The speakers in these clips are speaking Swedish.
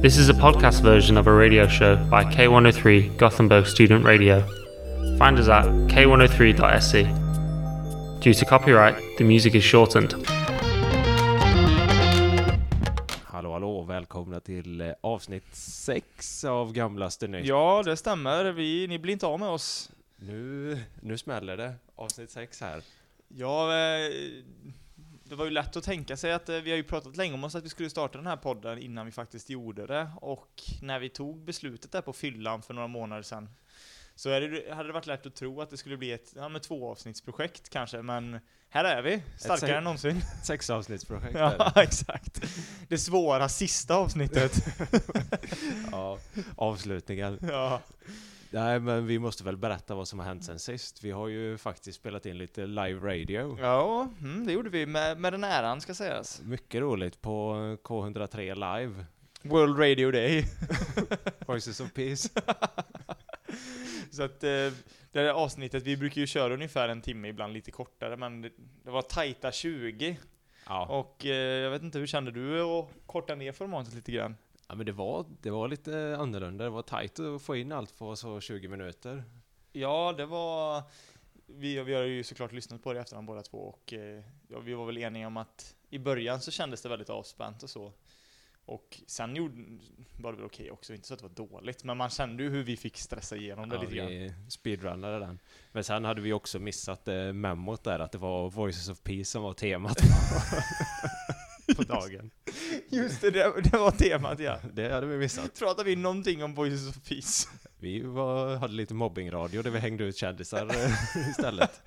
This is a podcast version of a radio show by K103 Gothenburg Student Radio. Find us at k103.se. Due to copyright, the music is shortened. Hallå hallå, välkomna till eh, avsnitt 6 av Gamlaste Nytt. Ja, det stämmer. Vi, ni blir inte av med oss. Nu, nu smäller det, avsnitt 6 här. Ja, eh, det var ju lätt att tänka sig att eh, vi har ju pratat länge om oss att vi skulle starta den här podden innan vi faktiskt gjorde det. Och när vi tog beslutet där på fyllan för några månader sedan så det, hade det varit lätt att tro att det skulle bli ett ja, med två avsnittsprojekt kanske, men här är vi, starkare än någonsin. Sex avsnittsprojekt Ja, exakt. Det svåra sista avsnittet. ja, avslutningen. ja. Nej men vi måste väl berätta vad som har hänt sen sist. Vi har ju faktiskt spelat in lite live radio. Ja, mm, det gjorde vi med, med den äran ska sägas. Mycket roligt på K103 live. World Radio Day. Voices of Peace. Så att eh, det här avsnittet, vi brukar ju köra ungefär en timme, ibland lite kortare, men det, det var tajta 20. Ja. Och eh, jag vet inte, hur kände du att korta ner formatet lite grann? Ja men det var, det var lite annorlunda. Det var tajt att få in allt på så 20 minuter. Ja, det var... Vi, vi har ju såklart lyssnat på det i efterhand båda två och eh, ja, vi var väl eniga om att i början så kändes det väldigt avspänt och så. Och sen gjorde, var det väl okej också, inte så att det var dåligt, men man kände ju hur vi fick stressa igenom det Ja, lite grann. vi speedrunnade den. Men sen hade vi också missat eh, memot där, att det var Voices of Peace som var temat på dagen. Just det, det, det var temat ja. Det hade vi missat. Pratar vi någonting om Voices of Peace? Vi var, hade lite mobbingradio där vi hängde ut kändisar eh, istället.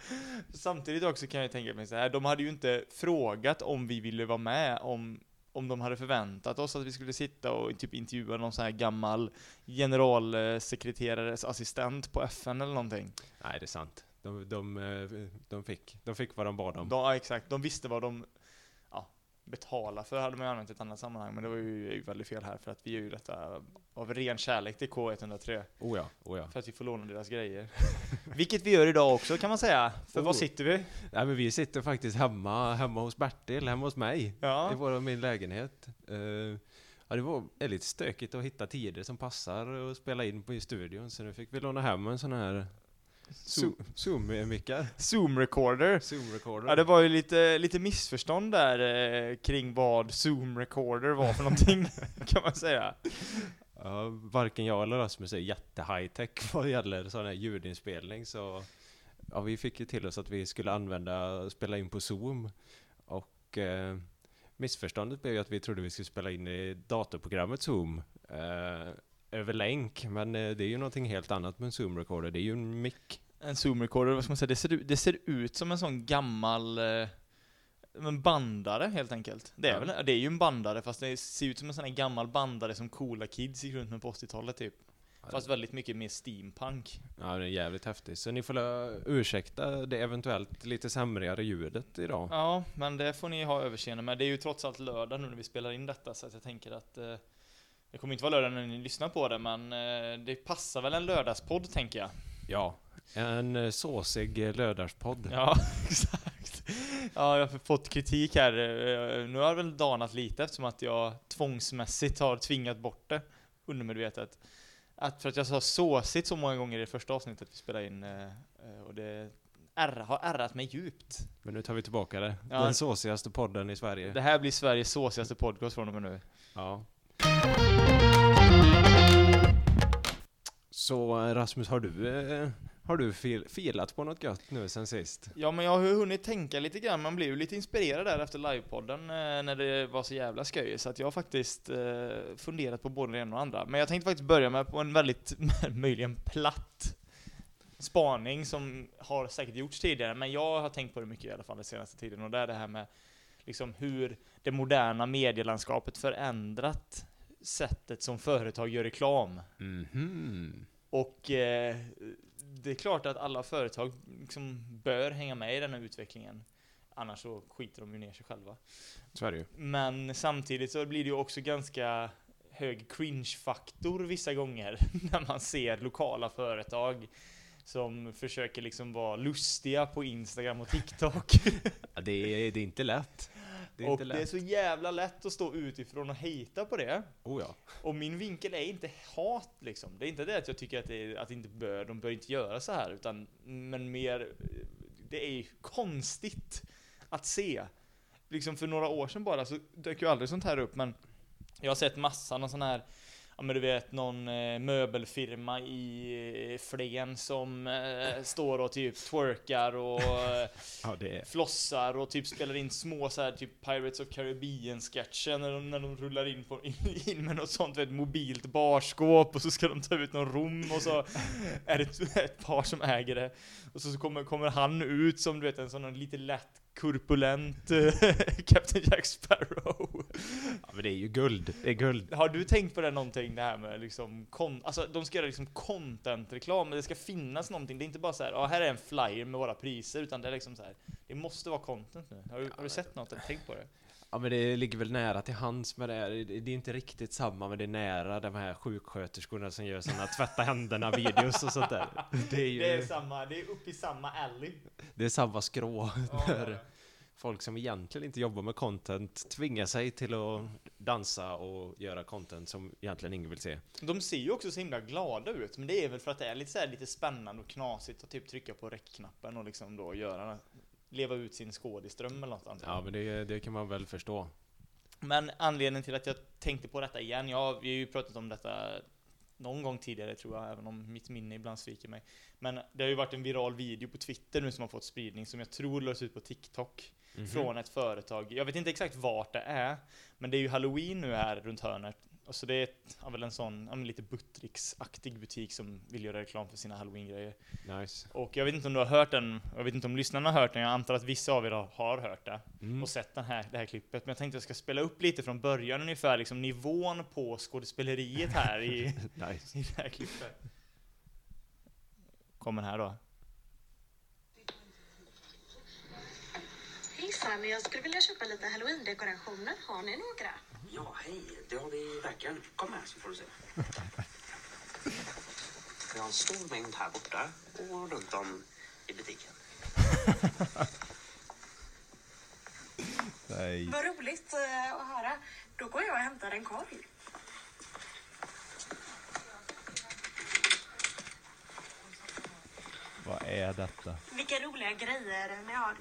Samtidigt också kan jag tänka mig så här, de hade ju inte frågat om vi ville vara med, om, om de hade förväntat oss att vi skulle sitta och typ intervjua någon sån här gammal generalsekreterares assistent på FN eller någonting. Nej, det är sant. De, de, eh, de, fick, de fick vad de bad om. Ja, exakt, de visste vad de ja, betalade för, hade man ju använt i ett annat sammanhang, men det var ju, väldigt fel här, för att vi gör ju detta av ren kärlek till K103, Oh ja, oh ja. för att vi får låna deras grejer. Vilket vi gör idag också kan man säga, för Oh. var sitter vi? Nej, men vi sitter faktiskt hemma, hemma hos Bertil, hemma hos mig. I Ja, vår, min lägenhet. Eh, ja, det var lite stökigt att hitta tider som passar och spela in på i studion, så nu fick vi låna hem en sån här Zoom-mickar. Zoom recorder. Zoom-recorder. Ja, det var ju lite, lite missförstånd där eh, kring vad Zoom recorder var för någonting, kan man säga. Ja, varken jag eller Rasmus är jätte-high-tech vad gäller sån här ljudinspelning, så ja, vi fick ju till oss att vi skulle använda, spela in på Zoom. Och eh, missförståndet blev ju att vi trodde vi skulle spela in i datorprogrammet Zoom eh, över länk, men eh, det är ju någonting helt annat med en Zoom-recorder, det är ju en mick. En Zoom recorder, vad ska man säga, det ser, ut- det ser ut som en sån gammal eh, en bandare helt enkelt. Det är, Ja. väl, det är ju en bandare, fast det ser ut som en sån här gammal bandare som coola kids gick runt med på 80-talet typ. Fast väldigt mycket mer steampunk. Ja, det är jävligt häftigt. Så ni får la- ursäkta det eventuellt lite sämre ljudet idag. Ja, men det får ni ha överseende med. Det är ju trots allt lördag nu när vi spelar in detta, så att jag tänker att eh, det kommer inte vara lördag när ni lyssnar på det, men eh, det passar väl en lördagspodd tänker jag. Ja, en eh, såsig eh, lördagspodd. Ja, exakt. Ja, jag har fått kritik här. Nu har jag väl danat lite eftersom att jag tvångsmässigt har tvingat bort det undermedvetet. Att för att jag sa såsigt så många gånger i det första avsnittet vi spelade in och det har ärrat mig djupt. Men nu tar vi tillbaka det. Ja. Den såsigaste podden i Sverige. Det här blir Sveriges såsigaste podcast från och med nu. Ja. Så eh, Rasmus, har du, eh, har du filat på något gött nu sen sist? Ja, men jag har hunnit tänka lite grann. Man blev ju lite inspirerad där efter livepodden eh, när det var så jävla skoj. Så att jag har faktiskt funderat på både det ena och det andra. Men jag tänkte faktiskt börja med på en väldigt, möjligen platt spaning som har säkert gjorts tidigare, men jag har tänkt på det mycket i alla fall den senaste tiden. Och det är det här med liksom hur det moderna medielandskapet förändrat sättet som företag gör reklam. Mhm. Och eh, det är klart att alla företag liksom bör hänga med i den här utvecklingen. Annars så skiter de ju ner sig själva. Så är det ju. Men samtidigt så blir det ju också ganska hög cringe-faktor vissa gånger när man ser lokala företag som försöker liksom vara lustiga på Instagram och TikTok. Det, är, det är inte lätt. Det är och inte det är lätt. så jävla lätt att stå utifrån och hejta på det. Oh ja. Och min vinkel är inte hat liksom. Det är inte det att jag tycker att, det är, att inte bör, de bör inte göra så här, utan men mer, det är ju konstigt att se. Liksom för några år sedan bara så dök ju aldrig sånt här upp, men jag har sett massan av sån här Ja men du vet någon eh, möbelfirma i eh, Flen som eh, står och typ twerkar och Ja, det är... flossar och typ spelar in små så här typ Pirates of Caribbean sketcher när de, när de rullar in, på, in, in med något sånt vet, mobilt barskåp och så ska de ta ut någon rom och så är det ett, ett par som äger det och så, så kommer, kommer han ut som du vet en sån lite lätt korpulent eh, Captain Jack Sparrow. Ja, men det är ju guld. Det är guld. Har du tänkt på det någonting det här med liksom kon- alltså de ska göra liksom content-reklam, men det ska finnas någonting. Det är inte bara så här, ja här är en flyer med våra priser, utan det är liksom så här. Det måste vara content nu. Har du, har du sett något eller tänkt på det? Ja men det ligger väl nära till hands med det här. Det är inte riktigt samma men det är nära de här sjuksköterskorna som gör såna tvätta händerna videos och sånt där. Det är ju Det är samma, det är uppe i samma alley. det är samma skrå. Ja, När folk som egentligen inte jobbar med content tvingar sig till att dansa och göra content som egentligen ingen vill se. De ser ju också så himla glada ut, men det är väl för att det är lite, så här, lite spännande och knasigt att typ trycka på räckknappen och liksom då göra, leva ut sin skådisdröm eller något annat. Ja men det, det kan man väl förstå. Men anledningen till att jag tänkte på detta igen, ja, vi har ju pratat om detta någon gång tidigare tror jag, även om mitt minne ibland sviker mig. Men det har ju varit en viral video på Twitter nu som har fått spridning, som jag tror lades ut på TikTok, Mhm. från ett företag. Jag vet inte exakt vart det är, men det är ju halloween nu här runt hörnet. Och så det är ett, ja, väl en sån, ja, lite Buttricks-aktig butik som vill göra reklam för sina halloween-grejer. Nice. Och jag vet inte om du har hört den, jag vet inte om lyssnarna har hört den, jag antar att vissa av er har- har hört det Mm. och sett den här, det här klippet. Men jag tänkte att jag ska spela upp lite från början ungefär, liksom nivån på skådespeleriet här i, Nice. i det här klippet. Kommer här då. Hejsan, jag skulle vilja köpa lite halloween-dekorationer. Har ni några? Ja, hej. Det har vi verkligen. Kom här så får du se. Vi har en stor mängd här borta och runt om i butiken. Nej. Vad roligt eh, att höra. Då går jag och hämtar en korg. Vad är detta? Vilka roliga grejer ni har.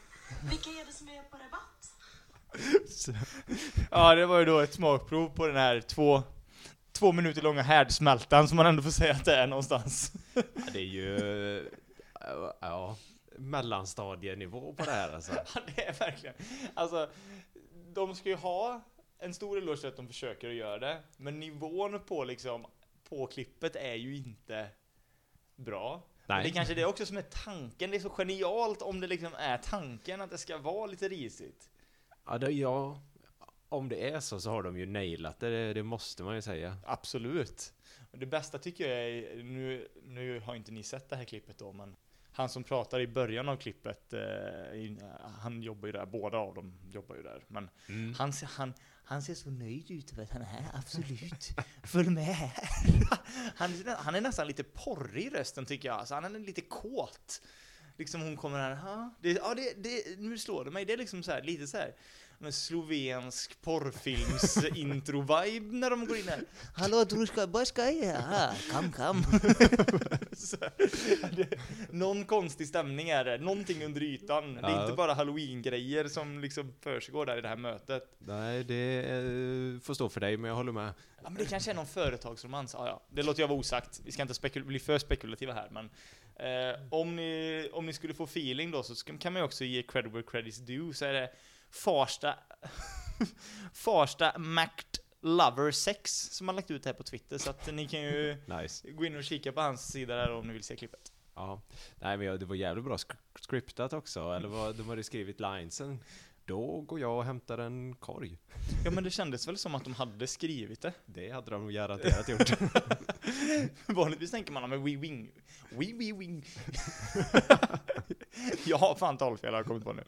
Vilka är det som är på rabatt? Ja, det var ju då ett smakprov på den här två, två minuter långa härdsmältan som man ändå får säga att det är någonstans. Ja, Det är ju... Ja, mellanstadienivå på det här alltså. Ja, det är verkligen. Alltså, de ska ju ha en stor eloge att de försöker att göra det, men nivån på liksom, på klippet är ju inte bra. Men Det är kanske det också som är tanken, det är så genialt om det liksom är tanken att det ska vara lite risigt. Ja, det, ja, om det är så så har de ju nailat det, det måste man ju säga. Absolut. Det bästa tycker jag är, nu, nu har inte ni sett det här klippet då, men han som pratar i början av klippet, eh, han jobbar ju där, båda av dem jobbar ju där, men han, ser- han, han ser så nöjd ut över att han är här, absolut. Följ med här. Han, är- han är nästan lite porrig i rösten tycker jag, alltså, han är lite kåt. Liksom hon kommer här, ha, det, ja det, det, nu slår det mig, det är liksom så här, lite så här en slovensk porrfilms intro-vibe när de går in här. Hallå Druska, göra? Kom, kom. Någon konstig stämning är det, någonting under ytan. Det är Ja. inte bara halloween-grejer som liksom försiggår där i det här mötet. Nej, det eh, får stå för dig, men jag håller med. Ja men det kanske är någon företagsromans, ja, ja. Det låter jag vara osagt. Vi ska inte bli för spekulativa här men eh, om, ni, om ni skulle få feeling då så ska, kan man ju också ge credit where credit's due så är det Farsta Farsta Mact Lover 6 som har lagt ut det här på Twitter så att ni kan ju Nice. gå in och kika på hans sida där om ni vill se klippet. Ja. Nej, men det var jävligt bra scriptat också. Eller vad, de hade skrivit linesen. Då går jag och hämtar en korg. Ja men det kändes väl som att de hade skrivit det. Det hade de garanterat gjort. Vanligtvis tänker man med we wing, we we wing. jag har fan talfel har jag kommit på nu.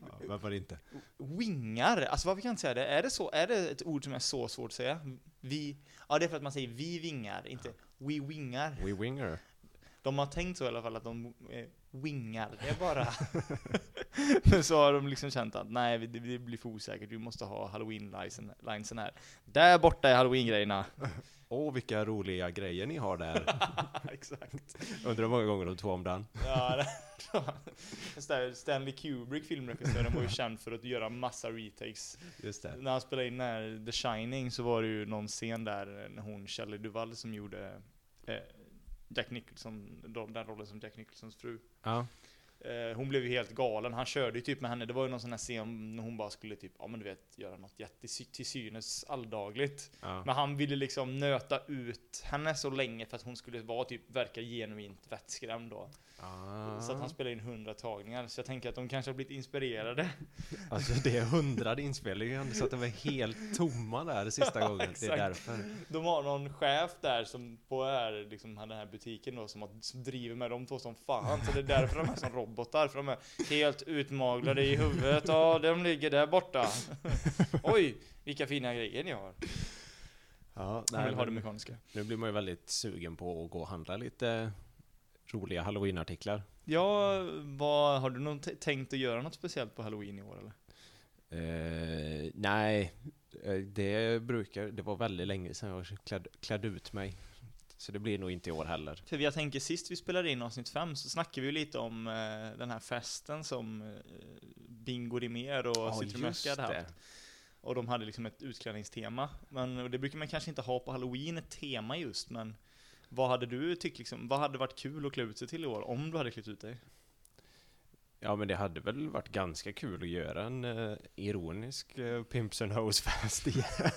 ja, varför inte? Wingar, alltså varför kan jag inte säga det? Är det så, är det ett ord som är så svårt att säga? Vi, ja det är för att man säger vi vingar, inte we wingar. We winger. De har tänkt så i alla fall att de, eh, wingar det bara. Men så har de liksom känt att nej, det, det blir för osäkert, vi måste ha halloween-linesen här. Där borta är halloween-grejerna. Åh, vilka roliga grejer ni har där. Exakt. Undrar hur många gånger de tog om den. Ja, det, Stanley Kubrick, filmregissören, var ju känd för att göra massa retakes. Just det. När han spelade in när The Shining så var det ju någon scen där när hon, Shelley Duvall, som gjorde eh, Jack Nicholson, de- den rollen som Jack Nicholsons fru. Ja. Eh, hon blev ju helt galen, han körde ju typ med henne, det var ju någon sån här scen när hon bara skulle typ, ja men du vet, göra något jätte till synes alldagligt. ja. Men han ville liksom nöta ut henne så länge för att hon skulle vara typ, verka genuint vettskrämd då. Ah. Så att han spelade in hundra tagningar, så jag tänker att de kanske har blivit inspirerade. Alltså det är hundrade inspelningar, så att de är helt tomma där sista gången. Det är exakt. därför. De har någon chef där som på är, liksom, den här butiken då som, har, som driver med de två som fan. Så det är därför de är som robotar, för de är helt utmaglade i huvudet. Ja, de ligger där borta. Oj, vilka fina grejer ni har. Ja, Han vill ha det mekaniska. nu blir man ju väldigt sugen på att gå och handla lite roliga halloween-artiklar. Ja, vad, har du någon tänkt att göra något speciellt på halloween i år eller? Eh, nej, eh, det brukar, det var väldigt länge sedan jag klädd, klädde ut mig. Så det blir nog inte i år heller. För jag tänker sist vi spelade in avsnitt 5 så snackade vi lite om eh, den här festen som eh, Bingo Rimér och Citromöska hade haft. Och de hade liksom ett utklädningstema. Men det brukar man kanske inte ha på halloween, ett tema just, men vad hade du tyckt liksom, vad hade varit kul att klä ut sig till i år, om du hade klätt ut dig? Ja, men det hade väl varit ganska kul att göra en eh, ironisk eh, Pimps and Hoes fest igen.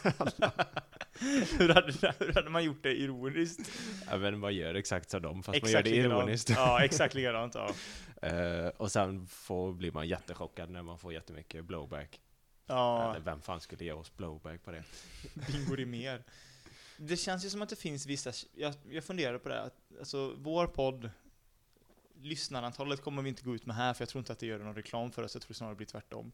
hur, hade, hur hade man gjort det ironiskt? ja, men man gör exakt som dem, fast man gör det likadant. ironiskt. Ja, exakt likadant. Ja. Eh, och sen får, blir man jättechockad när man får jättemycket blowback. ja. Eller vem fan skulle ge oss blowback på det? Bingo Rimér. Det känns ju som att det finns vissa, jag, jag funderar på det, att, alltså vår podd, lyssnarantalet kommer vi inte gå ut med här, för jag tror inte att det gör någon reklam för oss, jag tror snarare det blir tvärtom.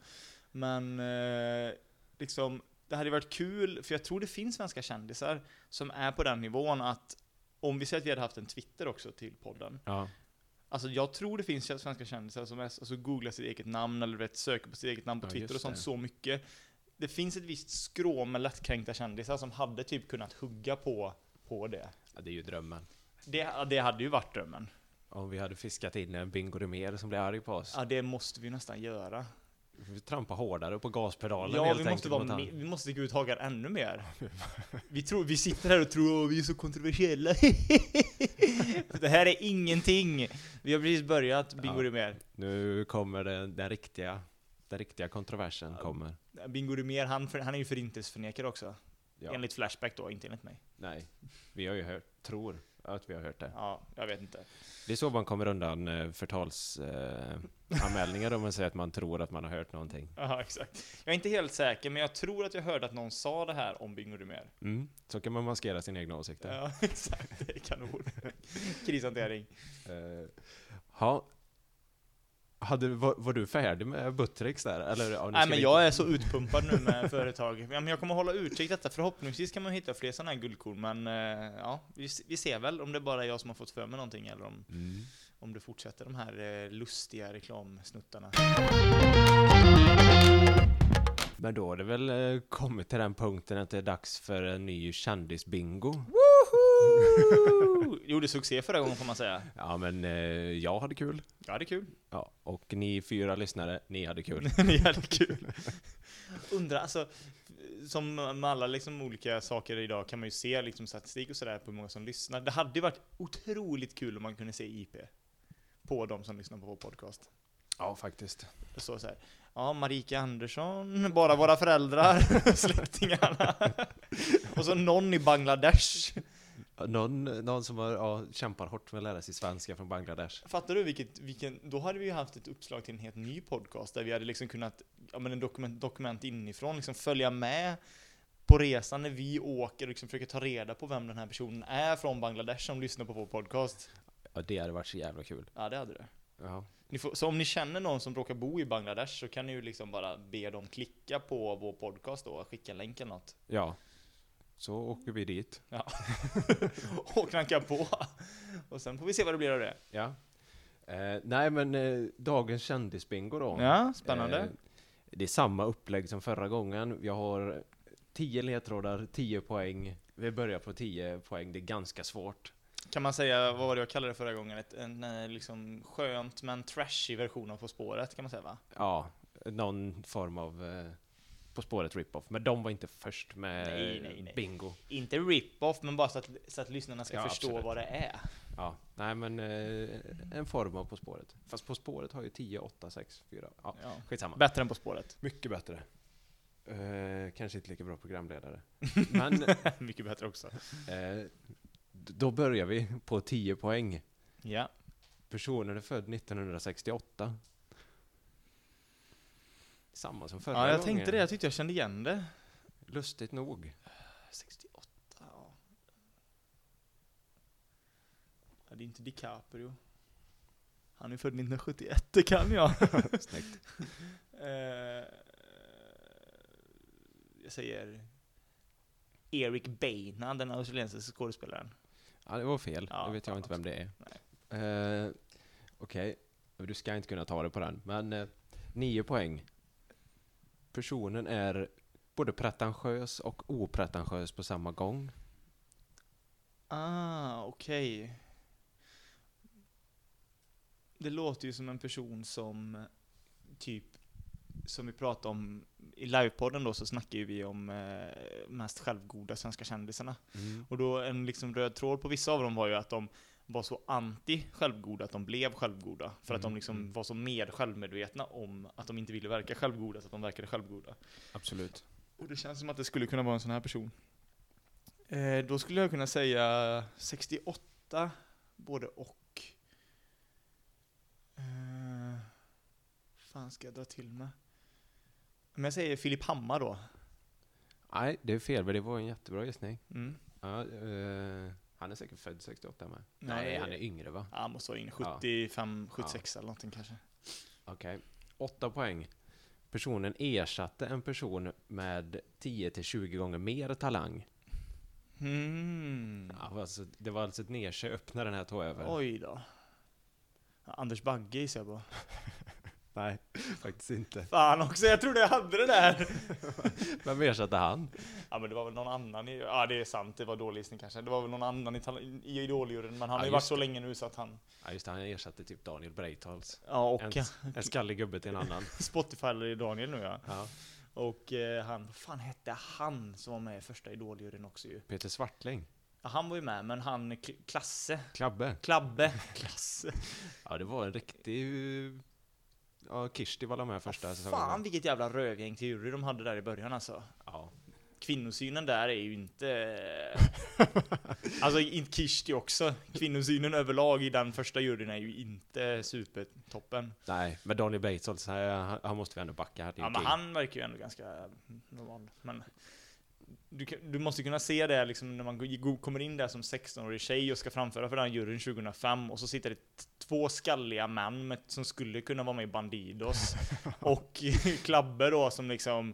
Men, eh, liksom, det hade varit kul, för jag tror det finns svenska kändisar som är på den nivån att, om vi säger att vi hade haft en Twitter också till podden, Ja, Alltså jag tror det finns svenska kändisar som är, alltså googlar sitt eget namn eller vet, söker på sitt eget namn på Ja, Twitter och sånt det. så mycket. Det finns ett visst skrå med lättkränkta kändisar som hade typ kunnat hugga på, på det. ja, det är ju drömmen. det. Det hade ju varit drömmen. Om vi hade fiskat in en Bingo Rimér som blir arg på oss. Ja, det måste vi nästan göra. Vi trampar hårdare på gaspedalen Ja, helt vi måste, vara mot han. me- vi måste gå ut hakan ännu mer. Vi, tror, vi sitter här och tror att vi är så kontroversiella. det här är ingenting. Vi har precis börjat, Bingo Ja. Rimér. Nu kommer den, den riktiga, den riktiga kontroversen kommer. Bingo Rimér, han, för- han är ju förintelseförnekare också. Ja. Enligt Flashback då, inte enligt mig. Nej, vi har ju hört, tror att vi har hört det. Ja, jag vet inte. Det är så man kommer undan eh, förtalsanmälningar eh, anmälningar om man säger att man tror att man har hört någonting. Ja, exakt. Jag är inte helt säker, men jag tror att jag hörde att någon sa det här om Bingo Rimér. Mm. Så kan man maskera sina egna åsikter. Ja, exakt. Det är kanon. Krishantering. Eh, ha. Hade, var, var du färdig med Buttricks där? Eller, ja, Nej men jag inte- är så utpumpad nu med företag. Ja, men jag kommer hålla utkik detta. Förhoppningsvis kan man hitta fler sådana här guldkorn, men eh, ja, vi, vi ser väl om det bara är jag som har fått för mig någonting eller om, Mm. om det fortsätter de här eh, lustiga reklamsnuttarna. Men då har det väl eh, kommit till den punkten att det är dags för en ny kändisbingo. Gjorde succé förra gången får man säga. Ja men eh, jag hade kul. Ja, det är kul. Ja, och ni fyra lyssnare, ni hade kul. Ni hade kul. Undrar, alltså, som med alla liksom olika saker idag kan man ju se liksom statistik och sådär på hur många som lyssnar. Det hade ju varit otroligt kul om man kunde se IP på de som lyssnar på vår podcast. Ja, faktiskt. Det står så här. Ja, Marika Andersson, bara våra föräldrar, släktingarna. och så någon i Bangladesh. Någon, någon som har, ja, kämpar hårt med att lära sig svenska från Bangladesh. Fattar du vilket, vilken, då hade vi ju haft ett uppslag till en helt ny podcast där vi hade liksom kunnat, ja men en dokument, dokument inifrån, liksom följa med på resan när vi åker och liksom försöker ta reda på vem den här personen är från Bangladesh som lyssnar på vår podcast. Ja, det hade varit så jävla kul. Ja, det hade det. Ja. Får, så om ni känner någon som råkar bo i Bangladesh så kan ni ju liksom bara be dem klicka på vår podcast då och skicka en länk eller något. ja. Så åker vi dit. Ja. och knacka på. Och sen får vi se vad det blir av det. Ja. Eh, nej, men eh, dagens kändisbingo då. Ja, spännande. Eh, det är samma upplägg som förra gången. Vi har 10 ledtrådar, 10 poäng. Vi börjar på 10 poäng. Det är ganska svårt. Kan man säga, vad var det jag kallade det förra gången? Ett, en eh, liksom skönt men trashig version av På spåret kan man säga va? Ja, någon form av eh, På spåret rip-off. Men de var inte först med Nej, nej, nej. bingo. Inte rip-off, men bara så att, så att lyssnarna ska Ja, förstå absolut. vad det är. Ja, nej men eh, en form av På spåret. Fast På spåret har ju 10, 8, 6, 4. Ja, Ja. skitsamma. Bättre än På spåret. Mycket bättre. Eh, kanske inte lika bra programledare. Men Mycket bättre också. eh, då börjar vi på 10 poäng. Ja. Personen är född 1968. Samma som förra Ja, jag gången. tänkte det. Jag tyckte jag kände igen det. Lustigt nog. 68, ja. ja det är inte DiCaprio. Han är född 1971, det kan jag. Snyggt. Eh, jag säger Eric Bana, den australiensiska skådespelaren. Ja, det var fel. Ja, det vet jag inte vem det är. Eh, Okej, du ska inte kunna ta det på den. Men eh, nio poäng. Personen är både pretentiös och opretentiös på samma gång. Ah, okej. Det låter ju som en person som typ som vi pratade om i livepodden då så snackar ju vi om eh, mest självgoda svenska kändisarna. Och då en liksom röd tråd på vissa av dem var ju att de var så anti självgoda att de blev självgoda. För att de Mm, liksom mm. var så med självmedvetna om att de inte ville verka självgoda så att de verkade självgoda. Absolut. Och det känns som att det skulle kunna vara en sån här person. Eh, då skulle jag kunna säga 68, både och. Eh, fan ska jag dra till med? Men jag säger Filip Hammar då. Nej, det är fel, men det var en jättebra gissning. Mm. Ja, eh, han är säkert född 68 med. Nej. Nej, han är yngre va? Ja, han måste vara Ja. 75, 76 eller någonting kanske. Okej. Åtta poäng. Personen ersatte en person med 10-20 gånger mer talang. Mm. Ja, alltså, det var alltså ett nedköp när den här tog över. Oj då. Ja, Anders Bagge gissar jag på. Nej, faktiskt inte. Fan också, jag trodde jag hade det där! Vem ersatte han? Ja men det var väl någon annan i, ja det är sant, det var dålig gissning kanske. Det var väl någon annan i, Idoljuryn, men han Ja, har ju varit så länge nu så att han... Ja, just det, han ersatte typ Daniel Breitholtz. Ja och En, en skallig gubbe till en annan. Spotify eller Daniel nu ja. Ja. Och eh, han, vad fan hette han som var med i första Idoljuryn också ju? Peter Svartling. Ja, han var ju med, men han, Kl- Klasse, Klabbe. Klabbe, Klasse. Ja, det var en riktig... Ja, Kirsti var med första säsongen. Fan vilket jävla rövgäng till jury de hade där i början alltså. Ja. Kvinnosynen där är ju inte... alltså inte Kirsti också. Kvinnosynen överlag i den första juryn är ju inte supertoppen. Nej, men Daniel Breitholtz, han, han måste vi ändå backa. här. Ja men han verkar ju ändå ganska normal. Men du, du måste kunna se det liksom när man kommer in där som 16-årig tjej och ska framföra för den juryn 2005 och så sitter det två skalliga män med, som skulle kunna vara med i Bandidos och Klabbe då som liksom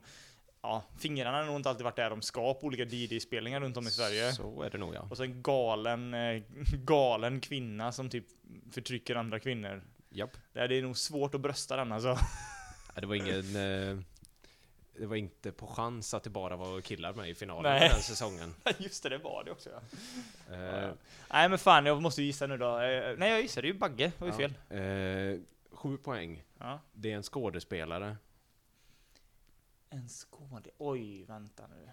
Ja, fingrarna har nog inte alltid varit där de ska på olika DJ-spelningar runt om i Sverige. Så är det nog ja. Och så en galen, eh, galen kvinna som typ förtrycker andra kvinnor. Japp. Det är nog svårt att brösta den alltså. Ja, Det var ingen... Det var inte på chans att det bara var killar med i finalen Nej. den säsongen. Just det, det var det också ja. Eh, Nej men fan, jag måste gissa nu då. Eh, Nej jag gissade ju Bagge, det var ju fel. eh, sju poäng. Ja. Det är en skådespelare. En skåde. Oj, vänta nu.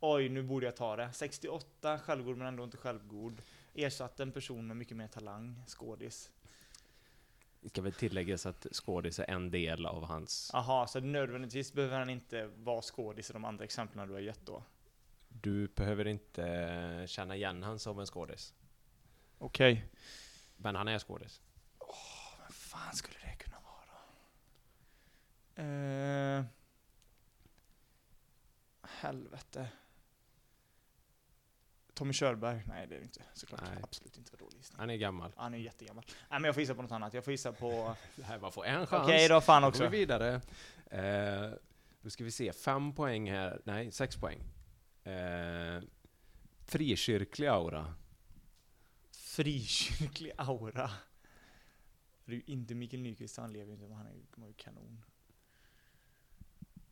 Oj, nu borde jag ta det. 68, självgod men ändå inte självgod. Ersatte en person med mycket mer talang, skådis. Ska väl tilläggas att skådis är en del av hans... Aha, så nödvändigtvis behöver han inte vara skådis i de andra exemplen du har gett då? Du behöver inte eh, känna igen han som en skådis. Okej. Men han är skådis. Vad fan skulle det kunna vara då? Eh, helvete. Tommy Körberg? Nej det är det inte såklart. Nej. Absolut inte. Vad dålig gissning. Han är gammal. Han är jättegammal. Nej men jag får gissa på något annat. Jag får gissa på... Det här man får en chans. Okej då, fan Då går också. vi vidare. Eh, då ska vi se, fem poäng här. Nej, sex poäng. Eh, frikyrklig aura. Frikyrklig aura. Det är ju inte Mikael Nyqvist, han lever ju inte, men han är, ju kanon.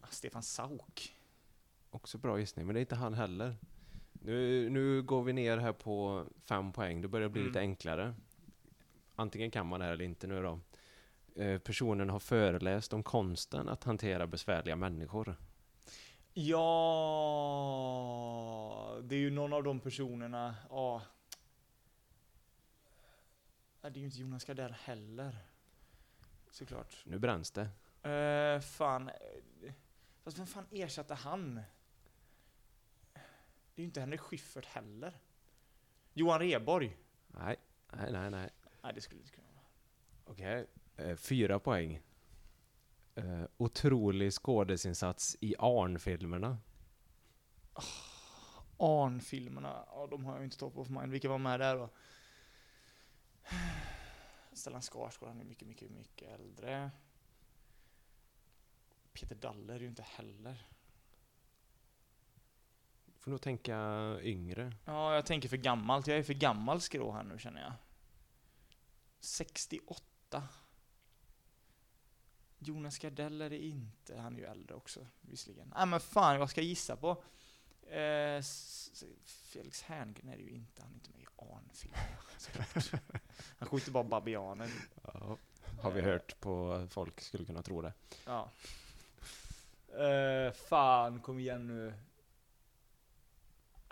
Ah, Stefan Sauk. Också bra gissning, men det är inte han heller. Nu, nu går vi ner här på fem poäng, det börjar bli Mm. lite enklare. Antingen kan man det här eller inte nu då. Eh, personen har föreläst om konsten att hantera besvärliga människor. Ja, det är ju någon av de personerna, ja. Det är ju inte Jonas Gardell heller. Såklart. Nu bränns det. Uh, fan. Fast vem fan ersatte han? Det är ju inte Henrik Schyffert heller. Johan Rheborg. Nej, nej, nej, nej. Nej, det skulle det inte kunna vara. Okej, eh, fyra poäng. Eh, otrolig skådesinsats i Arn-filmerna. Arn-filmerna, ja de har jag ju inte top of mind. Vilka var med där då? Stellan Skarsgård, han är mycket, mycket, mycket äldre. Peter Dalle är ju inte heller. Får nog tänka yngre. Ja, jag tänker för gammalt. Jag är för gammal skrå här nu känner jag. 68. Jonas Gardell är det inte. Han är ju äldre också, visserligen. Nej men fan, vad ska jag gissa på? Eh, Felix Herngren är det ju inte. Han är inte med i såklart. Han skjuter bara babianer. Ja, har vi hört på folk skulle kunna tro det. Ja. Eh, fan, kom igen nu.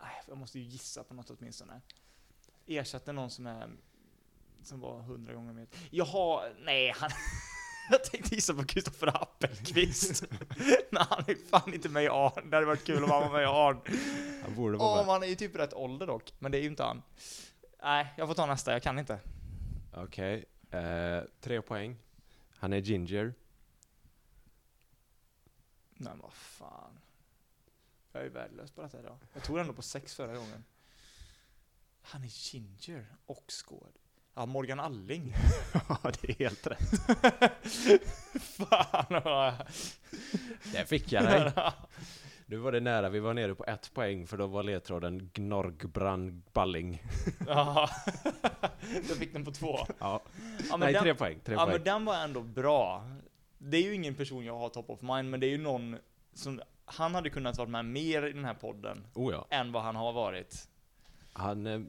Nej, Jag måste ju gissa på något åtminstone. Ersatte någon som är som var hundra gånger mer. Jaha, nej han... Jag tänkte gissa på Kristoffer Appelqvist. Men han är fan inte med i Arn. Det hade varit kul om han var med i Arn. Han borde vara med. han är ju typ rätt ålder dock. Men det är ju inte han. Nej, jag får ta nästa. Jag kan inte. Okej, eh, tre poäng. Han är ginger. Men vad fan. Jag är värdelös på detta idag. Jag tog ändå på sex förra gången. Han är ginger och skåd. Ja, Morgan Alling. Ja, det är helt rätt. fan vad... Där fick jag dig. Nu var det nära, vi var nere på ett poäng för då var ledtråden Gnorgbrand Balling. Ja, jag fick den på två. Ja. Ja, Nej, den, tre poäng. Tre ja, poäng. men den var ändå bra. Det är ju ingen person jag har top of mind, men det är ju någon som... Han hade kunnat vara med mer i den här podden Oh ja. än vad han har varit. Han, eh,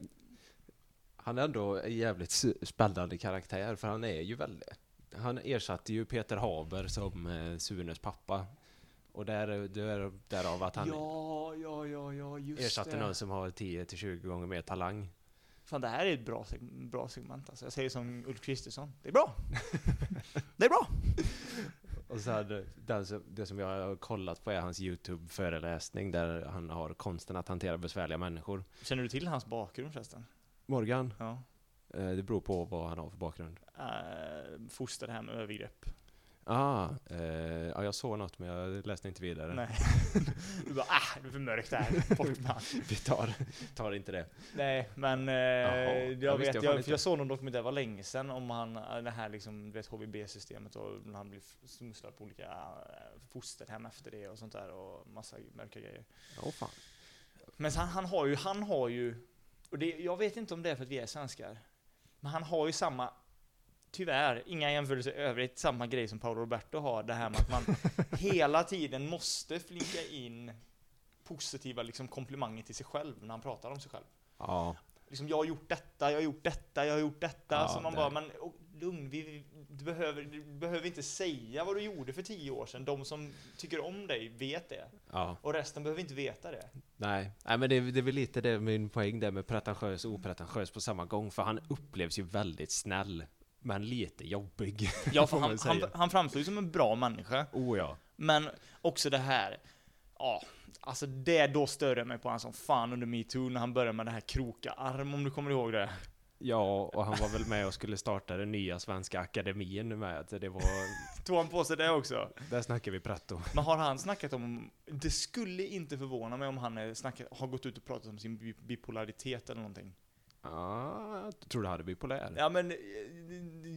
han är ändå en jävligt spännande karaktär för han är ju väldigt... Han ersatte ju Peter Haber som eh, Sunes pappa. Och där, där, därav att han ja, ja, ja, ja, just ersatte det. någon som har 10-20 gånger mer talang. Fan, det här är ett bra, bra segment alltså. Jag säger som Ulf Kristersson. Det är bra! det är bra! Och så hade, som- det som jag har kollat på är hans YouTube-föreläsning där han har konsten att hantera besvärliga människor. Känner du till hans bakgrund förresten? Morgan, Ja. eh, det beror på vad han har för bakgrund. Uh, fostrade hem övergrepp. Ah, eh, ja, jag såg något men jag läste inte vidare. Nej. du bara ah, det är för mörkt där. Bort med han. Vi tar, tar inte det. Nej, men eh, jag, visste vet, jag jag, jag såg någon dokumentär, det var länge sedan, om han, eh, det här liksom, vet HVB-systemet och när han blir smusslad på olika eh, fosterhem efter det och sånt där och massa mörka grejer. Åh fan. Men han, han har ju, han har ju, och det, jag vet inte om det är för att vi är svenskar, men han har ju samma, tyvärr, inga jämförelser i övrigt, samma grej som Paolo Roberto har, det här med att man hela tiden måste flinka in positiva liksom, komplimanger till sig själv när han pratar om sig själv. Ja, Liksom, jag har gjort detta, jag har gjort detta, jag har gjort detta. Ja, så man det- bara, men oh, lugn, vi, du, behöver, du behöver inte säga vad du gjorde för tio år sedan. De som tycker om dig vet det. ja. Och resten behöver inte veta det. Nej, Nej men det, är- det är väl lite det min poäng där med pretentiös och opretentiös på samma gång. För han upplevs ju väldigt snäll, men lite jobbig. Ja, för han, han, han framstår ju som en bra människa. Oh ja. Men också det här, ja, alltså det då störde jag mig på han som fan under metoo när han började med det här kroka arm om du kommer ihåg det. Ja, och han var väl med och skulle starta den nya svenska akademin med. Det var, Tog han på sig det också? där snackar vi pretto. Men har han snackat om, det skulle inte förvåna mig om han snackat, har gått ut och pratat om sin bi- bipolaritet eller någonting. Ja, jag tror du hade bipolär. Ja men, eh,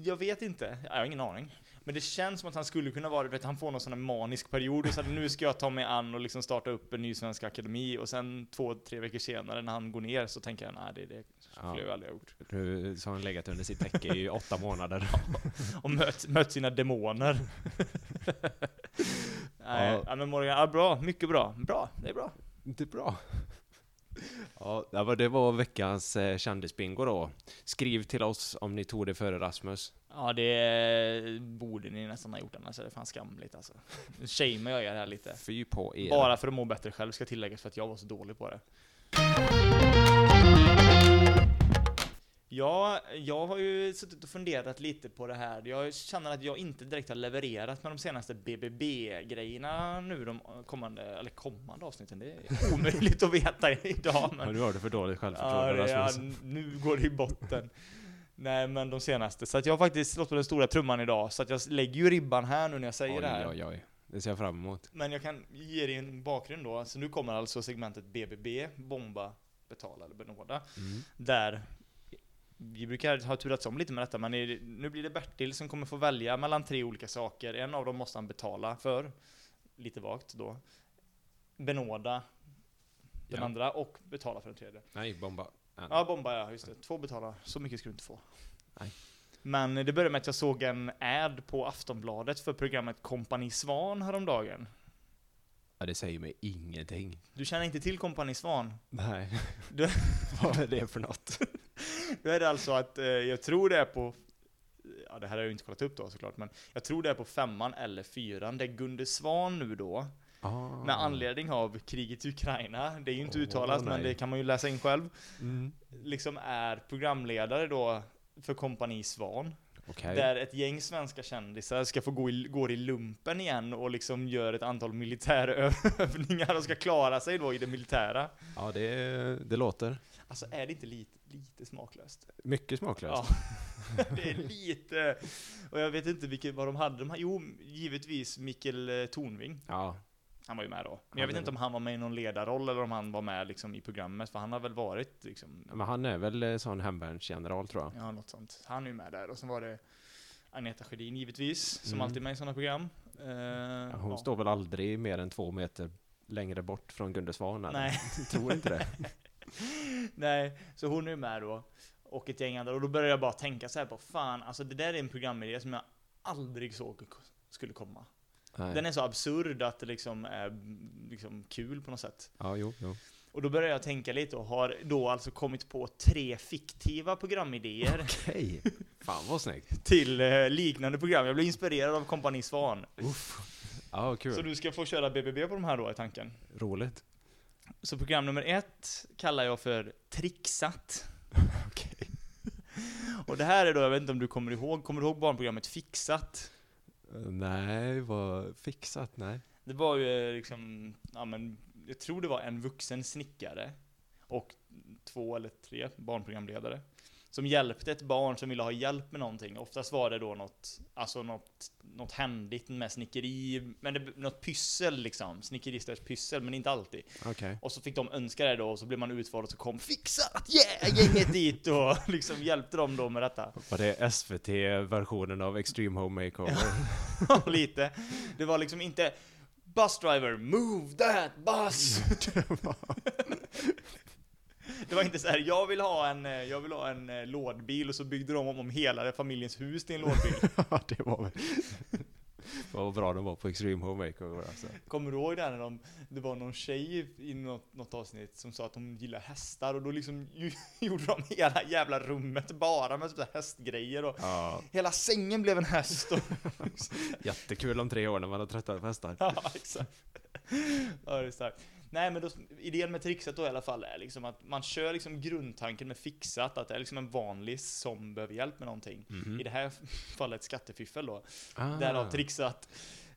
jag vet inte. Jag har ingen aning. Men det känns som att han skulle kunna vara det, han får någon sån här manisk period och så att nu ska jag ta mig an och liksom starta upp en ny svensk akademi och sen två, tre veckor senare när han går ner så tänker jag nej det, det skulle Ja. jag aldrig ha gjort. Nu så har han legat under sitt täcke i åtta månader. Och mött, mött sina demoner. nej, Ja. ja. men Morgan, ja, bra, mycket bra. Bra, det är bra. Det är bra. Ja, det var- veckans eh, kändisbingo då. Skriv till oss om ni tog det före Rasmus. Ja det borde ni nästan ha gjort annars är det fan skamligt alltså. Nu shamear jag er här lite. Fy på er. Bara för att må bättre själv ska tilläggas för att jag var så dålig på det. Ja, jag har ju suttit och funderat lite på det här. Jag känner att jag inte direkt har levererat med de senaste BBB-grejerna nu de kommande, eller kommande avsnitten. Det är omöjligt att veta idag. Ja, Men, nu har du för dåligt ja, självförtroende det, ja, Rasmus. nu går det i botten. Nej men de senaste. Så att jag har faktiskt slått på den stora trumman idag. Så att jag lägger ju ribban här nu när jag säger det här. Oj, oj, oj. Det ser jag fram emot. Men jag kan ge dig en bakgrund då. Så nu kommer alltså segmentet BBB, bomba, betala eller benåda. Mm. Där vi brukar ha turats om lite med detta, men nu blir det Bertil som kommer få välja mellan tre olika saker. En av dem måste han betala för, lite vagt då. Benåda den Ja. andra och betala för den tredje. Nej, bomba. Ja, bomba ja, just det. Två betalar. Så mycket ska du inte få. Nej. Men det började med att jag såg en ad på Aftonbladet för programmet Kompani Svan häromdagen. Ja, det säger mig ingenting. Du känner inte till Kompani Svan? Nej. Du- Vad är det för något? Då är det alltså att, eh, jag tror det är på, ja det här har jag ju inte kollat upp då såklart, men jag tror det är på femman eller fyran, det är Gunde Svan nu då, Ah. med anledning av kriget i Ukraina, det är ju inte Åh, uttalat men nej. det kan man ju läsa in själv, Mm. liksom är programledare då för Kompani Svan, Okej. där ett gäng svenska kändisar ska få gå i, går i lumpen igen och liksom gör ett antal militärövningar och ska klara sig då i det militära. Ja, det, det låter Alltså är det inte lite, lite smaklöst? mycket smaklöst. Ja, det är lite, och jag vet inte vilket, vad de hade. De, jo, givetvis Mikkel eh, Tornving. Ja. Han var ju med då. Men Han jag vet inte om han var med i någon ledarroll eller om han var med liksom i programmet, för han har väl varit liksom, Men han är väl eh, sån hemvärnsgeneral tror jag. ja något sånt. Han är ju med där. Och så var det Agneta Sjödin givetvis, som Mm. alltid är med i sådana program. Eh, Ja, Hon ja. står väl aldrig mer än två meter längre bort från Gunde Svan? Nej. Tror inte det. Nej, så hon är med då. Och ett gäng andra. Och då började jag bara tänka så här på, fan, alltså det där är en programidé som jag aldrig såg skulle komma. Nej. Den är så absurd att det liksom är liksom kul på något sätt. Ja, jo, jo. Och då började jag tänka lite och har då alltså kommit på tre fiktiva programidéer Okej. Fan vad snyggt. till eh, liknande program. Jag blev inspirerad av Kompani Svan. Ja, kul. Så du ska få köra BBB på de här då i tanken. Roligt. Så program nummer ett kallar jag för Trixat. Okej. Och det här är då, jag vet inte om du kommer ihåg, kommer du ihåg barnprogrammet Fixat? Eh, Nej, vad fixat? Nej. Det var ju eh, liksom, ja men, jag tror det var en vuxen snickare och två eller tre barnprogramledare. Som hjälpte ett barn som ville ha hjälp med någonting. Oftast var det då något, alltså något, något händigt med snickeri, men det, något pyssel liksom. Snickeristers pyssel, men inte alltid. Okej. Och så fick de önska det då, och så blev man utvald och så kom Fixat! Yeah! Gänget dit och liksom hjälpte dem då med detta. Var det SVT-versionen av Extreme Home Makeover? Lite. Det var liksom inte Bus driver, move that bus! Det var inte så här, jag vill ha en, eh, jag vill ha en eh, lådbil och så byggde de om, om hela familjens hus till en lådbil. Ja, det var väl... Vad bra de var på Extreme Home Makeover alltså. Kommer du ihåg det här när de, det var någon tjej i något, något avsnitt som sa att de gillar hästar och då liksom ju- gjorde de hela jävla rummet bara med sådär hästgrejer och Ja, hela sängen blev en häst och jättekul om tre år när man har tröttnat på hästar. Ja, exakt. Ja, det är starkt. Nej, men då, idén med trixat då i alla fall är liksom att man kör liksom grundtanken med fixat, att det är liksom en vanlig som behöver hjälp med någonting. Mhm. I det här fallet skattefiffel då. Ah. Därav trixat.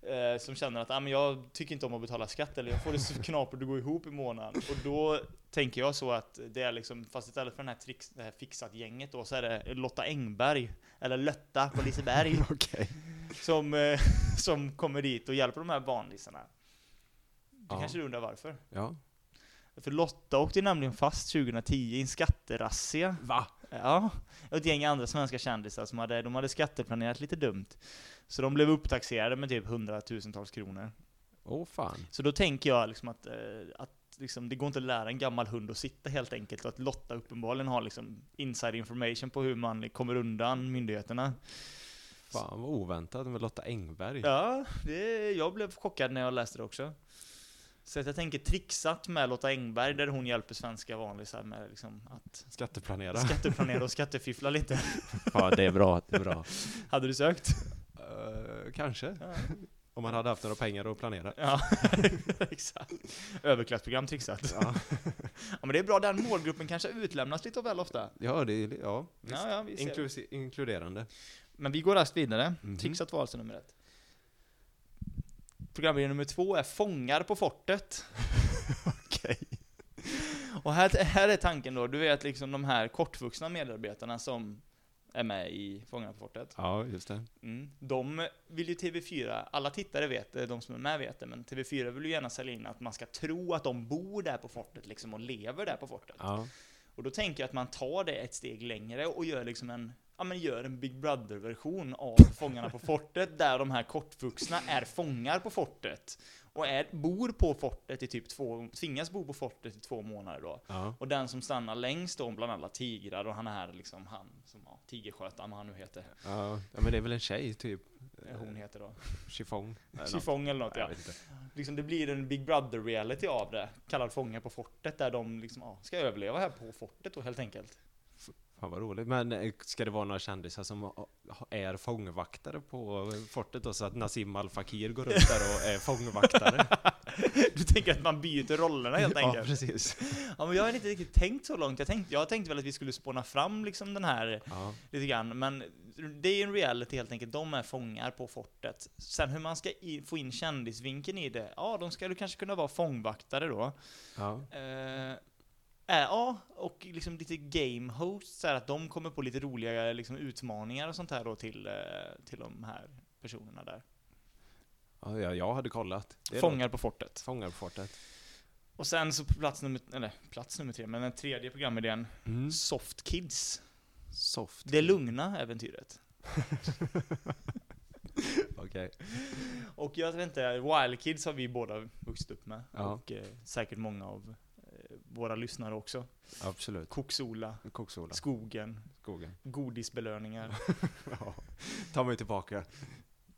Eh, som känner att ah, men jag tycker inte om att betala skatt, eller jag får det så knapert att gå ihop i månaden. Och då tänker jag så att det är liksom, fast istället för den här trix, det här fixat-gänget då, så är det Lotta Engberg, eller Lötta på Liseberg. Okej. som, eh, som kommer dit och hjälper de här vanlisarna. Du Ja. kanske undrar varför? Ja. För Lotta åkte nämligen fast 2010 i en skatterazzia. Va? Ja, och ett gäng andra svenska kändisar som hade, de hade skatteplanerat lite dumt. Så de blev upptaxerade med typ hundratusentals kronor. Åh fan. Så då tänker jag liksom att, eh, att liksom, det går inte att lära en gammal hund att sitta helt enkelt, och att Lotta uppenbarligen har liksom inside information på hur man kommer undan myndigheterna. Fan vad oväntat med Lotta Engberg. Ja, det, jag blev chockad när jag läste det också. Så att jag tänker trixat med Lotta Engberg, där hon hjälper svenska vanlisar med liksom att Skatteplanera. skatteplanera och skattefiffla lite. ja det är bra, det är bra. Hade du sökt? Eh, kanske. Ja, Om man hade haft några pengar att planera. ja exakt. Överklassprogram trixat. Ja, Ja men det är bra, den målgruppen kanske utlämnas lite väl ofta. ja det är, ja, visst. Ja, ja, vi ser. Inklusi- inkluderande. Men vi går raskt vidare. Mhm. Trixat var alltså nummer ett. Programidé nummer två är Fångar på fortet. Okej. Och här, här är tanken då, du vet liksom de här kortvuxna medarbetarna som är med i Fångarna på fortet. Ja, just det. Mm. De vill ju TV4, alla tittare vet det, de som är med vet det, men TV4 vill ju gärna sälja in att man ska tro att de bor där på fortet liksom och lever där på fortet. Ja. Och då tänker jag att man tar det ett steg längre och gör liksom en, ja men gör en Big Brother-version av Fångarna på fortet, där de här kortvuxna är fångar på fortet. Och är, bor på fortet i typ två, tvingas bo på fortet i två månader då. Ja. Och den som stannar längst då bland alla tigrar, och han är liksom han som, ja, tigerskötaren, vad han nu heter. Ja. ja, men det är väl en tjej typ. Eh, Hon heter då. Chiffong. Chiffong eller något Jag ja. vet inte. Liksom det blir en Big Brother-reality av det, kallad Fångar på fortet, där de liksom, ja, ska överleva här på fortet då helt enkelt. Fan vad roligt. Men eh, ska det vara några kändisar som är fångvaktare på fortet då? Så att Nassim Al Fakir går runt där och är fångvaktare? Du tänker att man byter rollerna helt ja, enkelt? precis. Ja, men jag har inte riktigt tänkt så långt. Jag tänkte, jag tänkte väl att vi skulle spåna fram liksom den här Ja. lite grann, men det är en reality helt enkelt. De är fångar på fortet. Sen hur man ska i, få in kändisvinkeln i det, ja, de ju kanske kunna vara fångvaktare då. Ja. Eh, äh, ja, och liksom lite game hosts, så här att de kommer på lite roliga liksom, utmaningar och sånt här då till, eh, till de här personerna där. ja, ja, jag hade kollat. Det Fångar på fortet. Fångar på fortet. Och sen så plats nummer, eller plats nummer tre, men den tredje programidén, Mm. Soft Kids. Soft. Det lugna äventyret. Okej. Och jag vet inte, Wild Kids har vi båda vuxit upp med. Ja. Och eh, säkert många av våra lyssnare också. Absolut. Koksola, Koksola. skogen, Skogen. godisbelöningar, Ja. Ta mig tillbaka.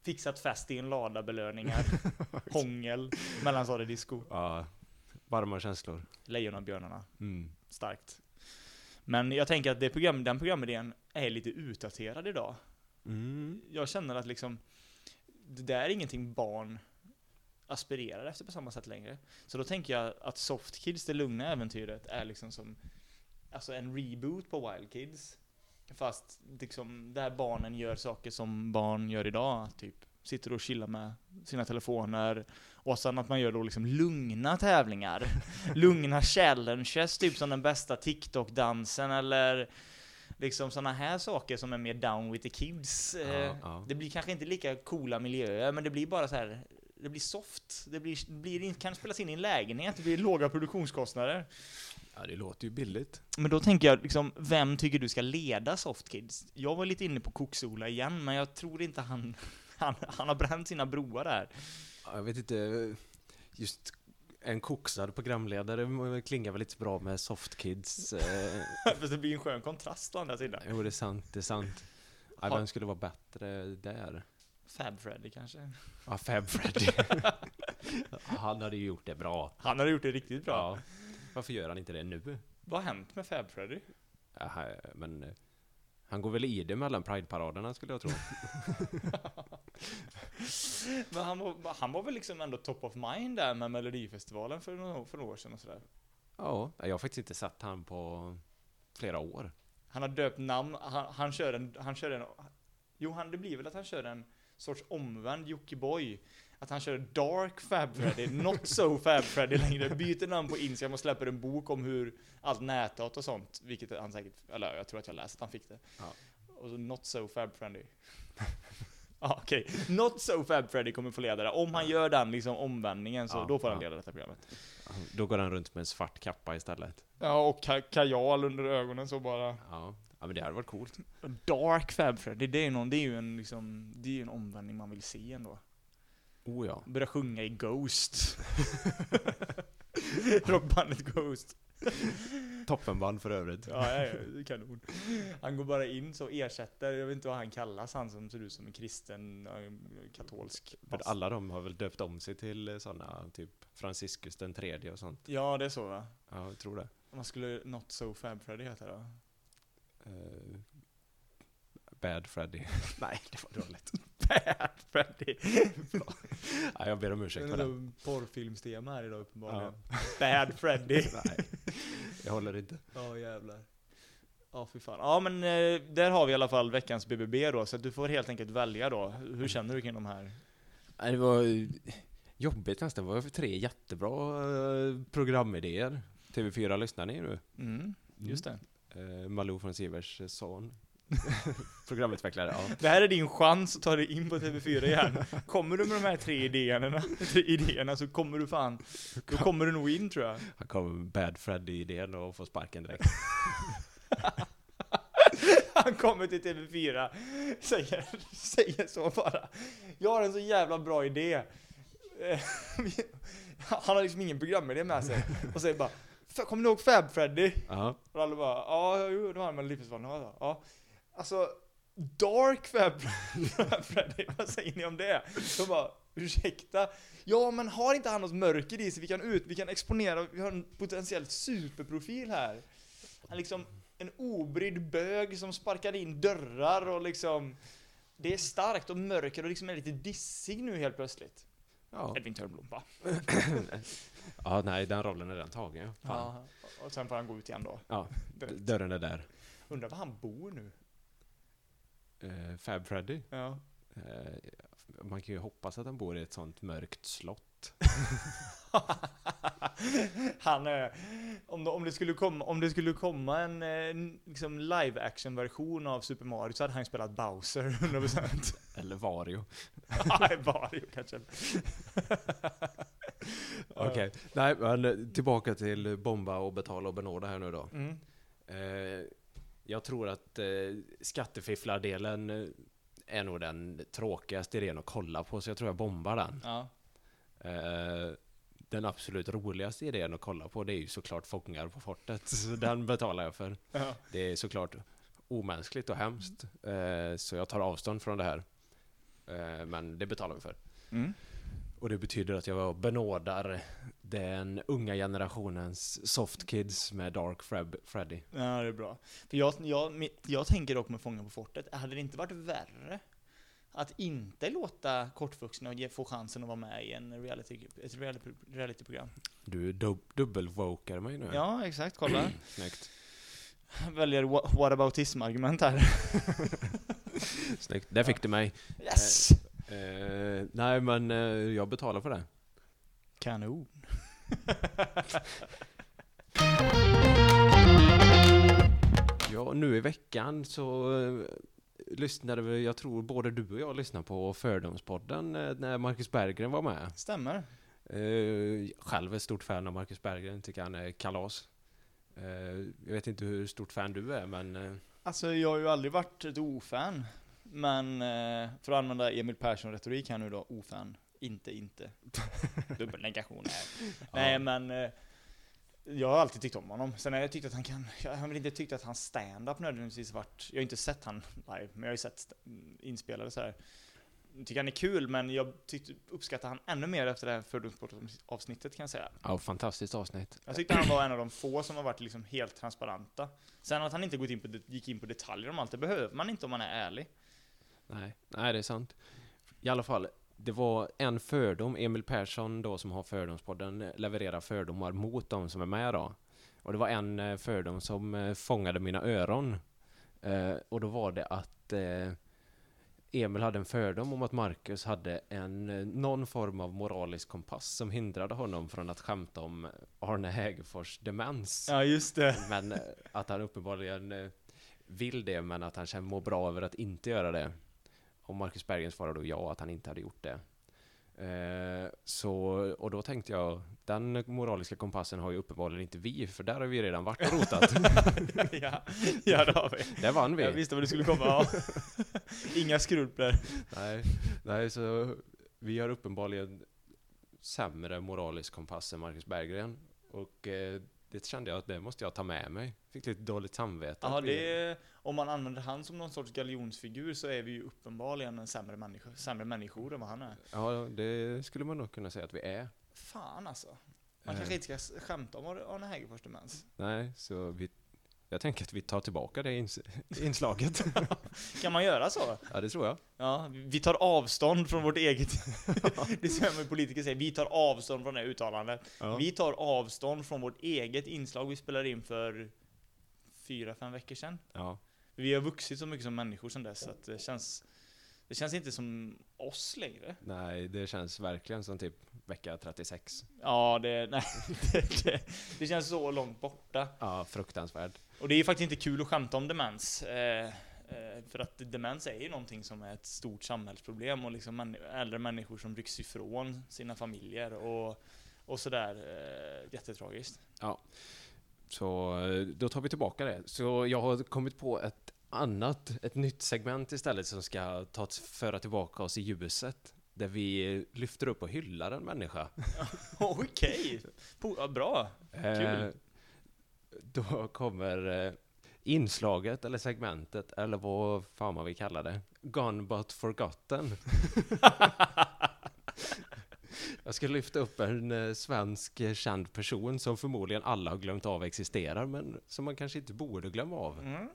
fixat fest i en lada belöningar, hångel, mellanstadiedisco, Ja. Varma känslor. Lejonabjörnarna. Mm. Starkt. Men jag tänker att det program, den programidén är lite utdaterad idag. Mm. Jag känner att liksom, det där är ingenting barn aspirerar efter på samma sätt längre. Så då tänker jag att Soft Kids, det lugna äventyret, är liksom som alltså en reboot på Wild Kids. Fast liksom, där barnen gör saker som barn gör idag, typ sitter och chillar med sina telefoner. Och sen att man gör då liksom lugna tävlingar. lugna challenges, typ som den bästa TikTok-dansen eller liksom sådana här saker som är mer down with the kids. Ja, Eh, ja. Det blir kanske inte lika coola miljöer, men det blir bara så här. Det blir soft, det blir, det blir, kan spelas in i en lägenhet, det blir låga produktionskostnader. Ja, det låter ju billigt. Men då tänker jag liksom, vem tycker du ska leda Soft Kids? Jag var lite inne på Koksola igen, men jag tror inte han, han, han har bränt sina broar där. Ja, Jag vet inte, just en koksad programledare klingar väl lite bra med soft kids. Eh, Fast det blir en skön kontrast å andra sidan. jo, det är sant, det är sant. Ja, vem skulle vara bättre där? Fab Freddy kanske? Ja, Fab Freddy. Han hade ju gjort det bra. Han hade gjort det riktigt bra. Ja. Varför gör han inte det nu? Vad har hänt med Fab Freddy? Ja, men eh, han går väl i det mellan Pride-paraderna skulle jag tro. Men han var, han var väl liksom ändå top of mind där med Melodifestivalen för några, för några år sedan och sådär. Ja, jag har faktiskt inte sett han på flera år. Han har döpt namn, han, han kör en, han kör en, jo han, det blir väl att han kör en sorts omvänd Jockiboi. Att han kör Dark Fab Freddy, Not So Fab Freddy längre, byter namn på Instagram och släpper en bok om hur allt näthat och sånt, vilket han säkert, eller jag tror att jag läst att han fick det. Ja. Och så Not So Fab Freddy. Ja, okej. Not so Fab Freddy kommer få leda det. Om han gör den liksom omvändningen så Ja, då får han leda detta programmet. Då går han runt med en svart kappa istället. Ja, och ka- kajal under ögonen så bara. Ja, ja men det hade varit coolt. Dark Fab Freddy, det är ju någon, det är ju en liksom, det är ju en omvändning man vill se ändå. Oh ja. Börja sjunga i Ghost. Rockbandet Ghost. Toppenband för övrigt. Ja, ja, ja, kanon. Han går bara in så ersätter, jag vet inte vad han kallas, han som ser ut som en kristen, eh, katolsk. Men alla de har väl döpt om sig till sådana, typ Franciscus den tredje och sånt. Ja, det är så va? Ja, jag tror det. Vad skulle Not So Fab Freddy heta då? Eh, Bad Freddy. Nej, det var dåligt. Bad Freddy. ja, jag ber om ursäkt för det. Porrfilmstema här idag uppenbarligen. Bad Freddy. Nej, jag håller inte. Ja jävlar. Ja fy fan. Ja men eh, där har vi i alla fall veckans BBB då, så att du får helt enkelt välja då. Hur känner du kring de här? Det var jobbigt nästan. Det var tre jättebra eh, programidéer. TV4 lyssnar ni nu? Mm, just det. Eh, Malou von Sivers son. Programutvecklare, ja. Det här är din chans att ta dig in på TV4 igen. Kommer du med de här tre idéerna, tre idéerna så kommer du fan, då kommer du nog in tror jag. Han kom med Bad Freddy-idén och får sparken direkt. Han kommer till TV4, säger, säger så bara. Jag har en så jävla bra idé. Eh, Han har liksom ingen programidé med sig. Och säger bara, "F- kommer ni ihåg Fab Freddy? Ja. Och alla bara, ja, jo, det var han med Melodifestivalen. Ja. Alltså, Dark Fab Freddy, vad säger ni om det? De bara, ursäkta? Ja, men har inte han något mörker i sig? Vi kan ut, vi kan exponera, vi har en potentiellt superprofil här. Han liksom en obrydd bög som sparkar in dörrar och liksom det är starkt och mörker och liksom är lite dissig nu helt plötsligt. Ja. Edvin Törnblom va? ja, nej, den rollen är redan tagen. Ja. Fan. Ja, och sen får han gå ut igen då. Ja, Direkt. dörren är där. Undrar var han bor nu? Eh, Fab Freddy. Ja. Eh, man kan ju hoppas att han bor i ett sånt mörkt slott. Han är, om, det, om, det skulle komma, om det skulle komma en, eh, en liksom live action version av Super Mario så hade han spelat Bowser 100%. Eller Vario. Nej, Mario kanske. Okej, nej men eh, tillbaka till bomba och betala och benåda här nu då. Mm. Eh, jag tror att eh, skattefifflardelen eh, är nog den tråkigaste idén att kolla på, så jag tror jag bombar den. Ja. Eh, den absolut roligaste idén att kolla på det är ju såklart Fångar på fortet. Så den betalar jag för. Ja. Det är såklart omänskligt och hemskt. Eh, så jag tar avstånd från det här. Eh, men det betalar vi för. Mm. Och det betyder att jag benådar den unga generationens soft kids med Dark Freb Freddy. ja, det är bra. För jag, jag, jag tänker dock med Fången på fortet, hade det inte varit värre att inte låta kortvuxna ge, få chansen att vara med i en reality, ett reality, realityprogram? Du dub dubbelvokar mig nu. Ja, exakt. Kolla. Snyggt. Väljer wha- whataboutism-argument här. Snyggt. Där fick du mig. Yes! Eh, nej men eh, jag betalar för det. Kanon. Ja, nu i veckan så eh, lyssnade vi, jag tror både du och jag lyssnade på Fördomspodden eh, när Marcus Berggren var med. Stämmer. Eh, själv är stort fan av Marcus Berggren, tycker han är kalas. Eh, jag vet inte hur stort fan du är, men Alltså jag har ju aldrig varit ett ofan. Men eh, för att använda Emil Persson-retorik här nu då, ofan. Inte, inte. Dubbelnegation här. Nej men, eh, jag har alltid tyckt om honom. Sen har jag tyckt att han kan, jag har väl inte tyckt att hans stand-up nödvändigtvis varit, jag har inte sett han live, men jag har ju sett st- inspelade så här. Jag tycker han är kul, men jag tyckte, uppskattar han ännu mer efter det här fördomssport-avsnittet kan jag säga. ja, fantastiskt avsnitt. Jag tyckte han var en av de få som har varit liksom helt transparenta. Sen att han inte gått in på, gick in på detaljer om allt, det behöver man inte om man är ärlig. Nej, nej, det är sant. I alla fall, det var en fördom, Emil Persson då som har Fördomspodden levererar fördomar mot de som är med då. Och det var en eh, fördom som eh, fångade mina öron. Eh, och då var det att eh, Emil hade en fördom om att Marcus hade en, eh, någon form av moralisk kompass som hindrade honom från att skämta om Arne Hägerfors demens. Ja, just det. Men att han uppenbarligen vill det, men att han känner mår bra över att inte göra det. Och Marcus Berggren svarade då ja, att han inte hade gjort det. Eh, så, och då tänkte jag, den moraliska kompassen har ju uppenbarligen inte vi, för där har vi redan varit och rotat. ja, ja, det har vi. där vann vi. Jag visste vad du skulle komma. Ja. Inga skrupler. Nej, nej, så vi har uppenbarligen sämre moralisk kompass än Marcus Berggren. Och eh, det kände jag att det måste jag ta med mig. Fick lite dåligt samvete. Ja, det om man använder han som någon sorts galjonsfigur så är vi ju uppenbarligen en sämre människa, sämre människor än vad han är. Ja, det skulle man nog kunna säga att vi är. Fan alltså. Man Eh. kanske inte ska skämta om Arne Hegerfors demens. Nej, så vi, jag tänker att vi tar tillbaka det ins inslaget. Kan man göra så? ja, det tror jag. Ja, vi tar avstånd från vårt eget... det är så politiker säger, vi tar avstånd från det uttalandet. Ja. Vi tar avstånd från vårt eget inslag vi spelade in för fyra, fem veckor sedan. Ja. Vi har vuxit så mycket som människor sedan dess, så att det känns... Det känns inte som oss längre. Nej, det känns verkligen som typ vecka 36. Ja, det, nej, det, det, det känns så långt borta. Ja, fruktansvärt. Och det är ju faktiskt inte kul att skämta om demens. Eh, eh, för att demens är ju någonting som är ett stort samhällsproblem och liksom män, äldre människor som rycks ifrån sina familjer och, och sådär. Eh, jättetragiskt. Så eh, då tar vi tillbaka det. Så jag har kommit på ett annat, ett nytt segment istället som ska ta, föra tillbaka oss i ljuset. Där vi lyfter upp och hyllar en människa. Okej! Ja, Bra! Eh, då kommer eh, inslaget eller segmentet eller vad fan man vill kalla det. Gone but forgotten. Jag ska lyfta upp en eh, svensk eh, känd person som förmodligen alla har glömt av existerar men som man kanske inte borde glömma av. Mm,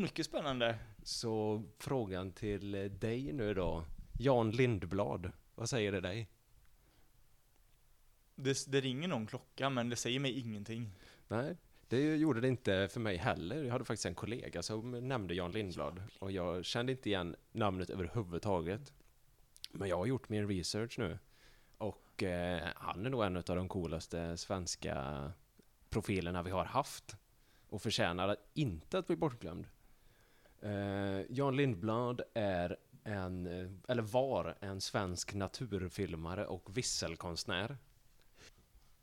mycket spännande. Så frågan till dig nu då. Jan Lindblad, vad säger det dig? Det, det ringer någon klocka, men det säger mig ingenting. Nej, det gjorde det inte för mig heller. Jag hade faktiskt en kollega som nämnde Jan Lindblad och jag kände inte igen namnet överhuvudtaget. Men jag har gjort min research nu och eh, han är nog en av de coolaste svenska profilerna vi har haft och förtjänar inte att bli bortglömd. Eh, Jan Lindblad är en, eller var en svensk naturfilmare och visselkonstnär.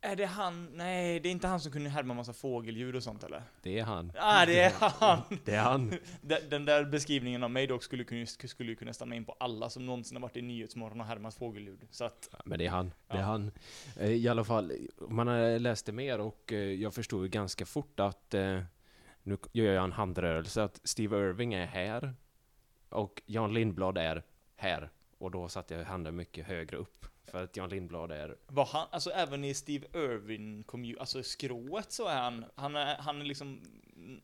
Är det han? Nej, det är inte han som kunde härma massa fågelljud och sånt eller? Det är han. Ah, det är han! Det är han. Den, den där beskrivningen av mig dock skulle kunna, skulle kunna stämma in på alla som någonsin har varit i Nyhetsmorgon och härmat fågelljud. Så att, Ja, Men det är han. Det är Ja. han. Eh, I alla fall, man har läst det mer och eh, jag förstod ju ganska fort att eh, nu gör jag en handrörelse att Steve Irving är här och Jan Lindblad är här. Och då satte jag handen mycket högre upp. För att Jan Lindblad är, var han, alltså även i Steve Irwin alltså skrået så är han, han är, han är liksom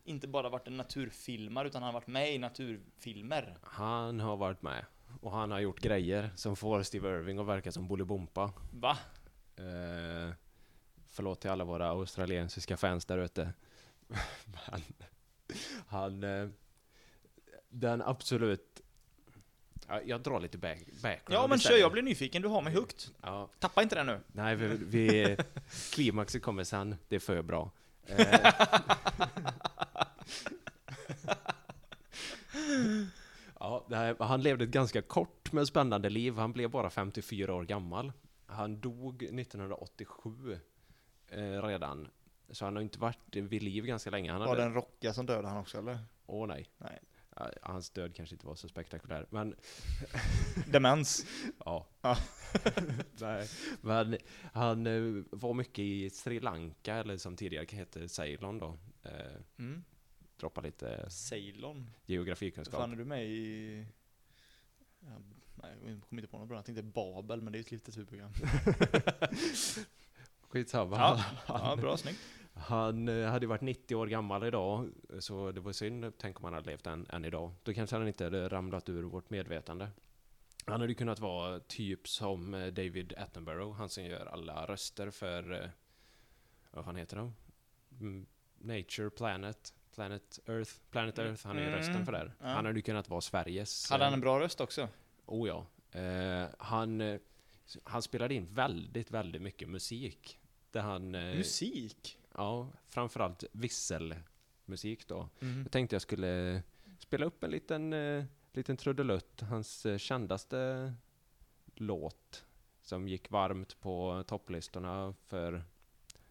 inte bara varit en naturfilmare utan han har varit med i naturfilmer. han har varit med. Och han har gjort grejer som får Steve Irving att verka som Bolibompa. Va? Eh, förlåt till alla våra australiensiska fans där ute. Men han... Eh, den absolut... Ja, jag drar lite back, background Ja men kör, jag blir nyfiken, du har mig högt. Ja, Tappa inte det nu. nej, vi, vi, klimaxet kommer sen. Det är för bra. Eh, ja, han levde ett ganska kort men spännande liv. Han blev bara 54 år gammal. Han dog 1987 eh, redan. Så han har inte varit vid liv ganska länge. Han Var hade... det en rocka som dödade han också eller? Åh nej. Nej. Hans död kanske inte var så spektakulär, men Demens. ja. Nej. Men han eh, var mycket i Sri Lanka, eller som tidigare hette Ceylon då. Eh, Mm. droppa lite Ceylon. Geografikunskap. fan är du med i... Ja, nej, jag kommer inte på något bra. Jag tänkte Babel, men det är ju ett litteraturprogram. Skitsamma. Ja. Ja, bra, snyggt. Han eh, hade varit 90 år gammal idag, så det var synd. Tänk om han hade levt än, än idag. Då kanske han inte hade ramlat ur vårt medvetande. Han hade kunnat vara typ som eh, David Attenborough, han som gör alla röster för, eh, vad fan heter de? Mm, Nature, Planet, Planet Earth, Planet Earth, han är ju Mm, rösten för det. ja. Han hade kunnat vara Sveriges... Hade han en bra röst också? Oh ja. Eh, han, han spelade in väldigt, väldigt mycket musik. Där han... Musik? Ja, framförallt visselmusik då. Mm. Jag tänkte jag skulle spela upp en liten, eh, liten trudelutt. Hans eh, kändaste låt som gick varmt på topplistorna för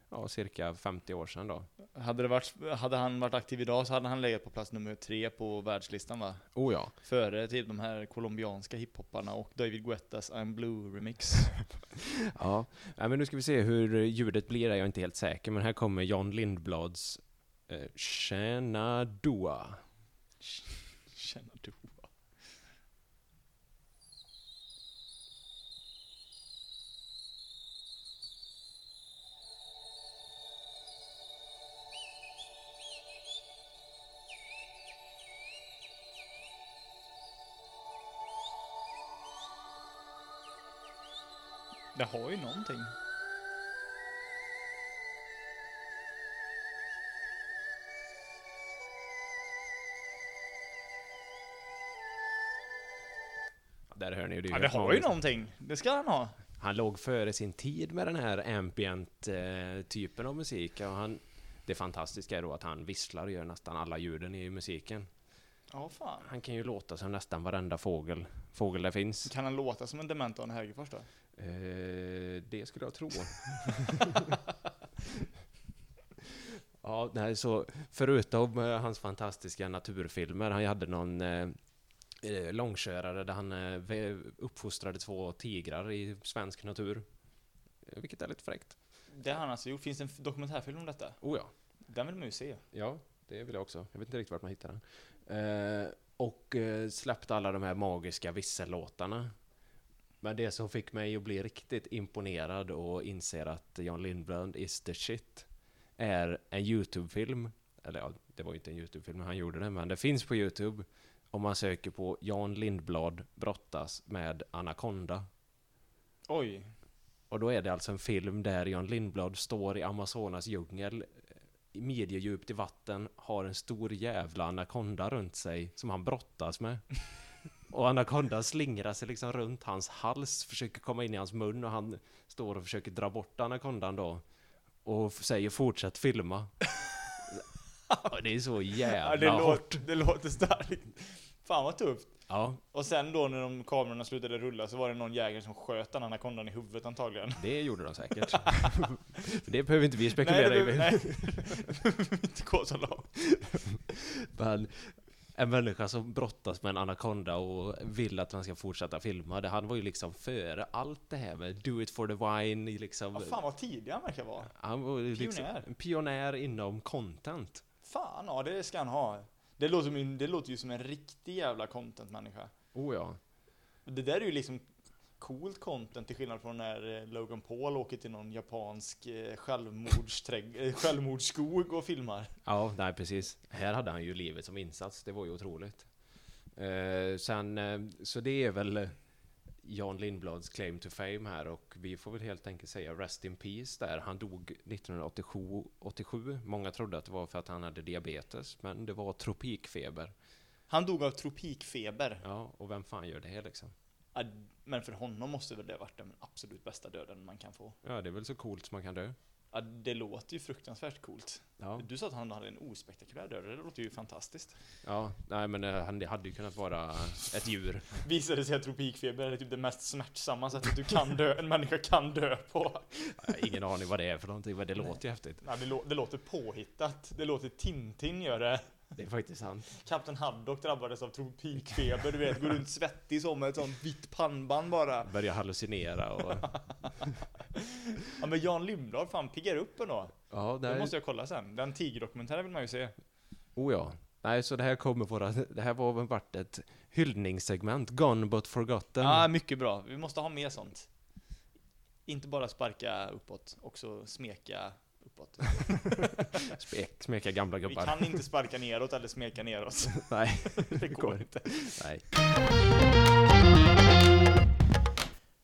ja, cirka 50 år sedan då. Hade, det varit, hade han varit aktiv idag så hade han legat på plats nummer tre på världslistan va? Oh ja. Före typ de här colombianska hiphopparna och David Guettas I'm Blue remix. ja. ja, men nu ska vi se hur ljudet blir, är jag inte helt säker, men här kommer John Lindblads eh, Shenandoah. Känner Det har ju någonting. Där hör ni, det är Ja, det har ju någonting. Det ska han ha. Han låg före sin tid med den här ambient-typen av musik. Och han, det fantastiska är då att han visslar och gör nästan alla ljuden i musiken. Ja, fan. Han kan ju låta som nästan varenda fågel, fågel där finns. Kan han låta som en dement Arne Hegerfors då? Eh, det skulle jag tro. ja, nej, så förutom eh, hans fantastiska naturfilmer, han hade någon eh, eh, långkörare där han eh, uppfostrade två tigrar i svensk natur. Eh, Vilket är lite fräckt. Det har han alltså gjort. Finns det en dokumentärfilm om detta? Oh ja. Den vill man ju se. Ja, det vill jag också. Jag vet inte riktigt vart man hittar den. Eh, och eh, släppte alla de här magiska vissellåtarna. Men det som fick mig att bli riktigt imponerad och inser att Jan Lindblad is the shit är en YouTube-film. Eller ja, det var ju inte en YouTube-film han gjorde det, men det finns på YouTube. Om man söker på Jan Lindblad brottas med Anaconda. Oj. Och då är det alltså en film där Jan Lindblad står i Amazonas djungel mediedjupt i vatten, har en stor jävla anakonda runt sig som han brottas med. Och anakondan slingrar sig liksom runt hans hals, försöker komma in i hans mun och han står och försöker dra bort anakondan då. Och säger fortsätt filma. Och det är så jävla Ja, det, hårt. låter, det låter starkt. Fan vad tufft. Ja, Och sen då när de kamerorna slutade rulla så var det någon jägare som sköt den anakondan i huvudet antagligen. det gjorde de säkert. det behöver inte vi Nej, spekulera det, i. nej. inte gå så långt. Men en människa som brottas med en anakonda och vill att man ska fortsätta filma det. Han var ju liksom före allt det här med do it for the wine. Liksom. Vad fan vad tidig han verkar vara. Han var liksom Pionjär. en pionjär inom content. Fan ja, det ska han ha. Det låter, det låter ju som en riktig jävla content-människa. Oh ja. Det där är ju liksom coolt content till skillnad från när eh, Logan Paul åker till någon japansk eh, eh, självmordsskog och filmar. Ja, nej precis. Här hade han ju livet som insats. Det var ju otroligt. Eh, sen, eh, så det är väl Jan Lindblads claim to fame här och vi får väl helt enkelt säga rest in peace där. Han dog 1987. 87. Många trodde att det var för att han hade diabetes, men det var tropikfeber. Han dog av tropikfeber. Ja, och vem fan gör det liksom? Men för honom måste väl det ha varit den absolut bästa döden man kan få. Ja, det är väl så coolt som man kan dö. Ja, det låter ju fruktansvärt coolt. Ja, Du sa att han hade en ospektakulär död, det låter ju fantastiskt. ja nej men eh, han, hade ju kunnat vara ett djur. Visade sig att tropikfeber är typ det mest smärtsamma sättet du kan dö, en människa kan dö på. Ingen aning vad det är för någonting, men det låter ju häftigt. Ja, det, lå- det låter påhittat. Det låter Tintin gör det. Det är faktiskt sant. Kapten Haddock drabbades av tropikfeber, du vet, går runt svettig som med ett sånt vitt pannband bara. Börjar hallucinera och... Ja men Jan Lindblad, fan piggar upp ändå. Ja, Det nej. måste jag kolla sen. Den tigerdokumentären vill man ju se. Oh ja. Nej, så det här kommer vara... Det här var väl varit ett hyllningssegment. Gone but forgotten. Ja, mycket bra. Vi måste ha mer sånt. Inte bara sparka uppåt, också smeka uppåt. Smek, smeka gamla Vi gubbar. kan inte sparka neråt eller smeka neråt. Nej, Det går inte. nej.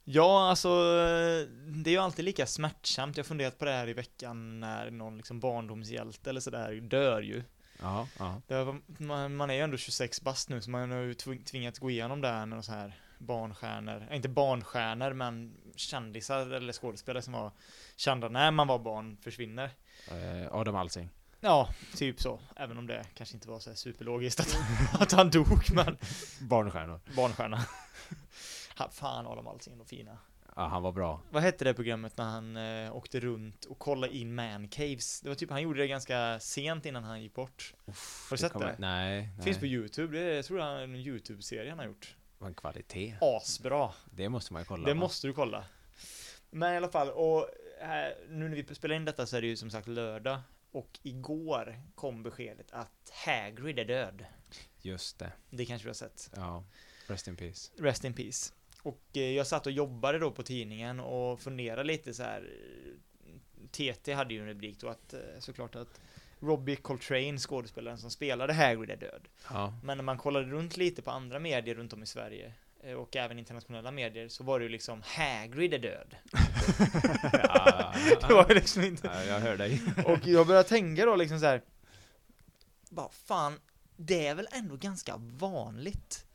Ja, alltså det är ju alltid lika smärtsamt. Jag har funderat på det här i veckan när någon liksom barndomshjälte eller sådär dör ju. Ja, ja. Var, man, man är ju ändå 26 bast nu så man har ju tving- tvingats gå igenom det här med så här barnstjärnor, inte barnstjärnor men kändisar eller skådespelare som var kända när man var barn försvinner. Eh, Adam Alsing. Ja, typ så. Även om det kanske inte var så superlogiskt att, att han dog, men Barnstjärnor. barnstjärna. Ha, fan Adam Alsing nog fina. Ja, han var bra. Vad hette det programmet när han eh, åkte runt och kollade in man caves? Det var typ, han gjorde det ganska sent innan han gick bort. Har du sett kommer- det? Nej. nej. Finns på youtube, det är, jag tror det är en youtube-serie han har gjort. En kvalitet. Asbra. Det måste man ju kolla Det va? måste du kolla. Men i alla fall, och här, nu när vi spelar in detta så är det ju som sagt lördag. Och igår kom beskedet att Hagrid är död. Just det. Det kanske du har sett. Ja. Rest in peace. Rest in peace. Och eh, jag satt och jobbade då på tidningen och funderade lite så här. TT hade ju en rubrik då att eh, såklart att Robbie Coltrane, skådespelaren som spelade Hagrid, är död. Ja. Men när man kollade runt lite på andra medier runt om i Sverige eh, och även internationella medier så var det ju liksom Hagrid är död. ja. Det var ju liksom inte ja, jag hör dig. Och jag började tänka då liksom så här. Bara fan, det är väl ändå ganska vanligt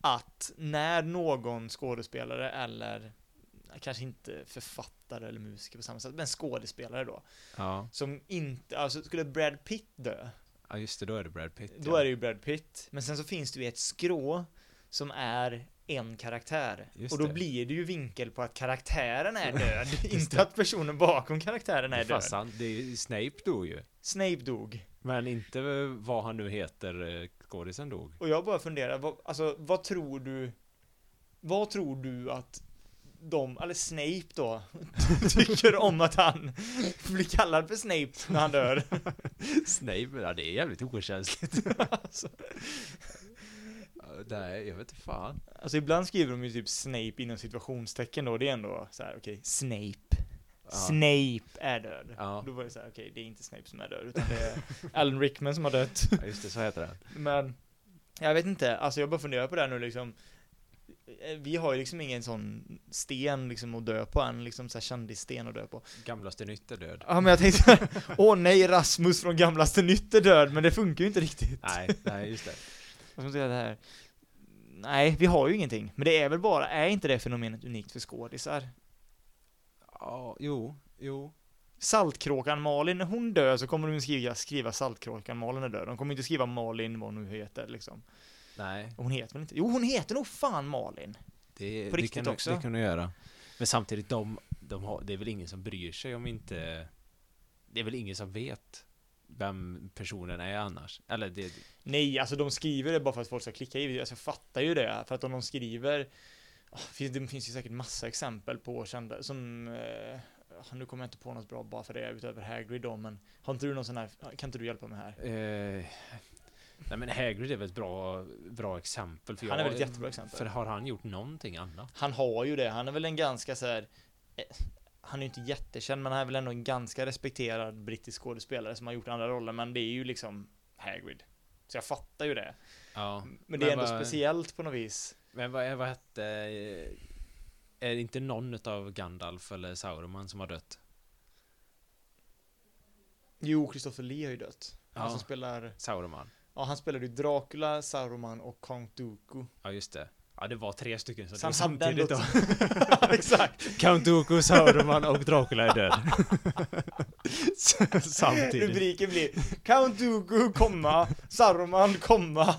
att när någon skådespelare eller kanske inte författare eller musiker på samma sätt, men skådespelare då, Ja. som inte, alltså skulle Brad Pitt dö, ja, just det. Då är det Brad Pitt. då är det ju Brad Pitt, men sen så finns det ju ett skrå som är en karaktär. Just och då det. blir det ju vinkel på att karaktären är död, inte att personen bakom karaktären är död. sant. Det är, Snape dog ju. Snape dog. Men inte vad han nu heter, eh, skådisen dog. Och jag bara funderar, vad, alltså vad tror du Vad tror du att de, eller Snape då, tycker om att han blir kallad för Snape när han dör? Snape, ja det är jävligt okänsligt. alltså, Nej, jag vet inte fan. alltså ibland skriver de ju typ Snape inom situationstecken då, det är ändå så här: okej, Snape Ja. Snape är död. Ja. Då var det så här: okej, det är inte Snape som är död, utan det är Alan Rickman som har dött. Ja, just det, så heter den. Men jag vet inte, alltså jag bara funderar på det här nu liksom Vi har ju liksom ingen sån sten liksom att dö på än, liksom såhär kändissten att dö på Gamlaste nytt är död. Ja men jag tänkte åh nej Rasmus från Gamlaste Nytt är död, men det funkar ju inte riktigt Nej, nej just det. Jag ska säga det här Nej, vi har ju ingenting, men det är väl bara, är inte det fenomenet unikt för skådisar? Ja, jo, jo. Saltkråkan Malin, när hon dör så kommer de skriva, skriva Saltkråkan Malin är död, de kommer inte skriva Malin vad hon nu heter liksom Nej, Hon heter väl inte, jo hon heter nog fan Malin det, På det riktigt kan, också? Det kan du göra. Men samtidigt, de, de har, det är väl ingen som bryr sig om inte... Det är väl ingen som vet vem personen är annars? Eller det... Nej, alltså de skriver det bara för att folk ska klicka i. Alltså jag fattar ju det. För att om de skriver ah, Det finns ju säkert massa exempel på kända som eh, Nu kommer jag inte på något bra bara för det utöver Hagrid då men Har inte du någon sån här Kan inte du hjälpa mig här? Eh, nej men Hagrid är väl ett bra, bra exempel. För Han är väl ett jättebra exempel. För har han gjort någonting annat? Han har ju det. Han är väl en ganska så här eh, Han är ju inte jättekänd men han är väl ändå en ganska respekterad brittisk skådespelare som har gjort andra roller men det är ju liksom Hagrid. Så jag fattar ju det. Ja. Men det är ändå vad- speciellt på något vis. Men vad, vad hette... eh, Är det inte någon av Gandalf eller Sauron som har dött? Jo, Christopher Lee har ju dött. Han Ja. som spelar Sauron. Ja, han spelade ju Dracula, Saruman och Count Dooku. Ja, just det. Ja, det var tre stycken som hade samtidigt då. Exakt! Count Dooku, Sauron och Dracula är död. samtidigt. Rubriken blir Count Dooku, komma, Saruman, komma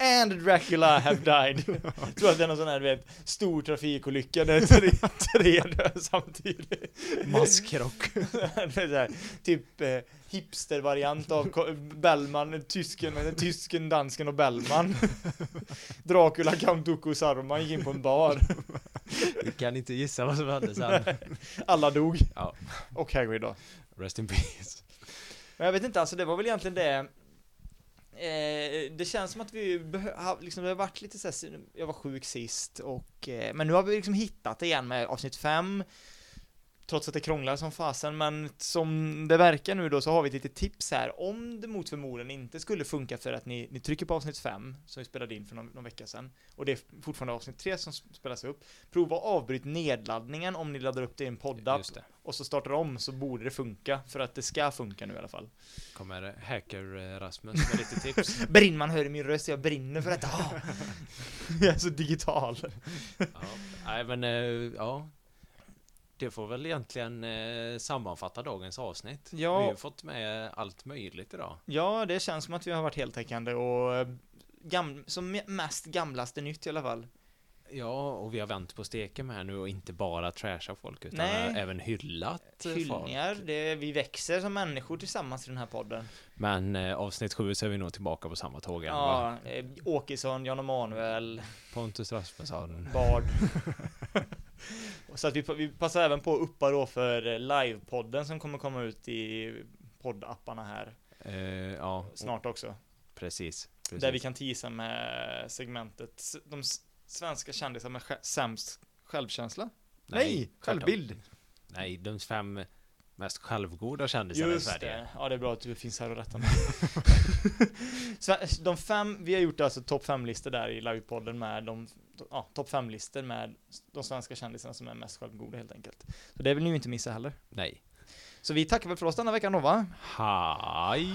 And Dracula have died. Jag tror att det är någon sån här, vet, stor trafikolycka där tre, tre dör samtidigt. Masskrock. Här, typ eh, hipster-variant av Bellman, tysken, tysken, dansken och Bellman. Dracula, Count Dooku och Saruman gick in på en bar. Vi kan inte gissa vad som hände sen. Alla dog. Ja. Och Hagrid då. Rest in peace. Men jag vet inte, alltså det var väl egentligen det eh, Det känns som att vi har, liksom, det har varit lite såhär, jag var sjuk sist och eh, Men nu har vi liksom hittat det igen med avsnitt 5 Trots att det krånglar som fasen, men som det verkar nu då så har vi ett litet tips här Om det mot förmodan inte skulle funka för att ni, ni trycker på avsnitt 5 Som vi spelade in för någon, någon vecka sedan Och det är fortfarande avsnitt 3 som spelas upp Prova att avbryt nedladdningen om ni laddar upp det i en poddapp och så startar om så borde det funka, för att det ska funka nu i alla fall. Kommer hacker eh, Rasmus med lite tips. Brinnman hör i min röst, jag brinner för detta. Jag är så digital. Ja. Nej men, eh, ja. Det får väl egentligen eh, sammanfatta dagens avsnitt. Ja. Vi har fått med allt möjligt idag. Ja, det känns som att vi har varit heltäckande och eh, gam som mest gamlaste nytt i alla fall. Ja, och vi har vänt på steken här nu och inte bara trashat folk utan Nej. även hyllat eh, Hyllningar, folk. det, vi växer som människor tillsammans i den här podden. Men eh, avsnitt sju så är vi nog tillbaka på samma tåg igen? Ja, eh, Åkesson, Jan Emanuel, Pontus Rasmusson. Bard. så att vi, vi passar även på att uppa då för eh, livepodden som kommer komma ut i poddapparna här Eh, ja, snart också. precis. precis. Där vi kan teasa med segmentet de svenska kändisar med sj- sämst självkänsla. Nej, tvärtom. självbild. Nej, de fem mest självgoda kändisarna i Just Sverige. det. Ja, det är bra att du finns här och rättar mig. De fem, vi har gjort alltså topp fem-listor där i livepodden med de, ja, topp fem-listor med de svenska kändisarna som är mest självgoda helt enkelt. Så det vill ni ju inte missa heller. Nej. Så vi tackar väl för oss denna veckan då va? Hej!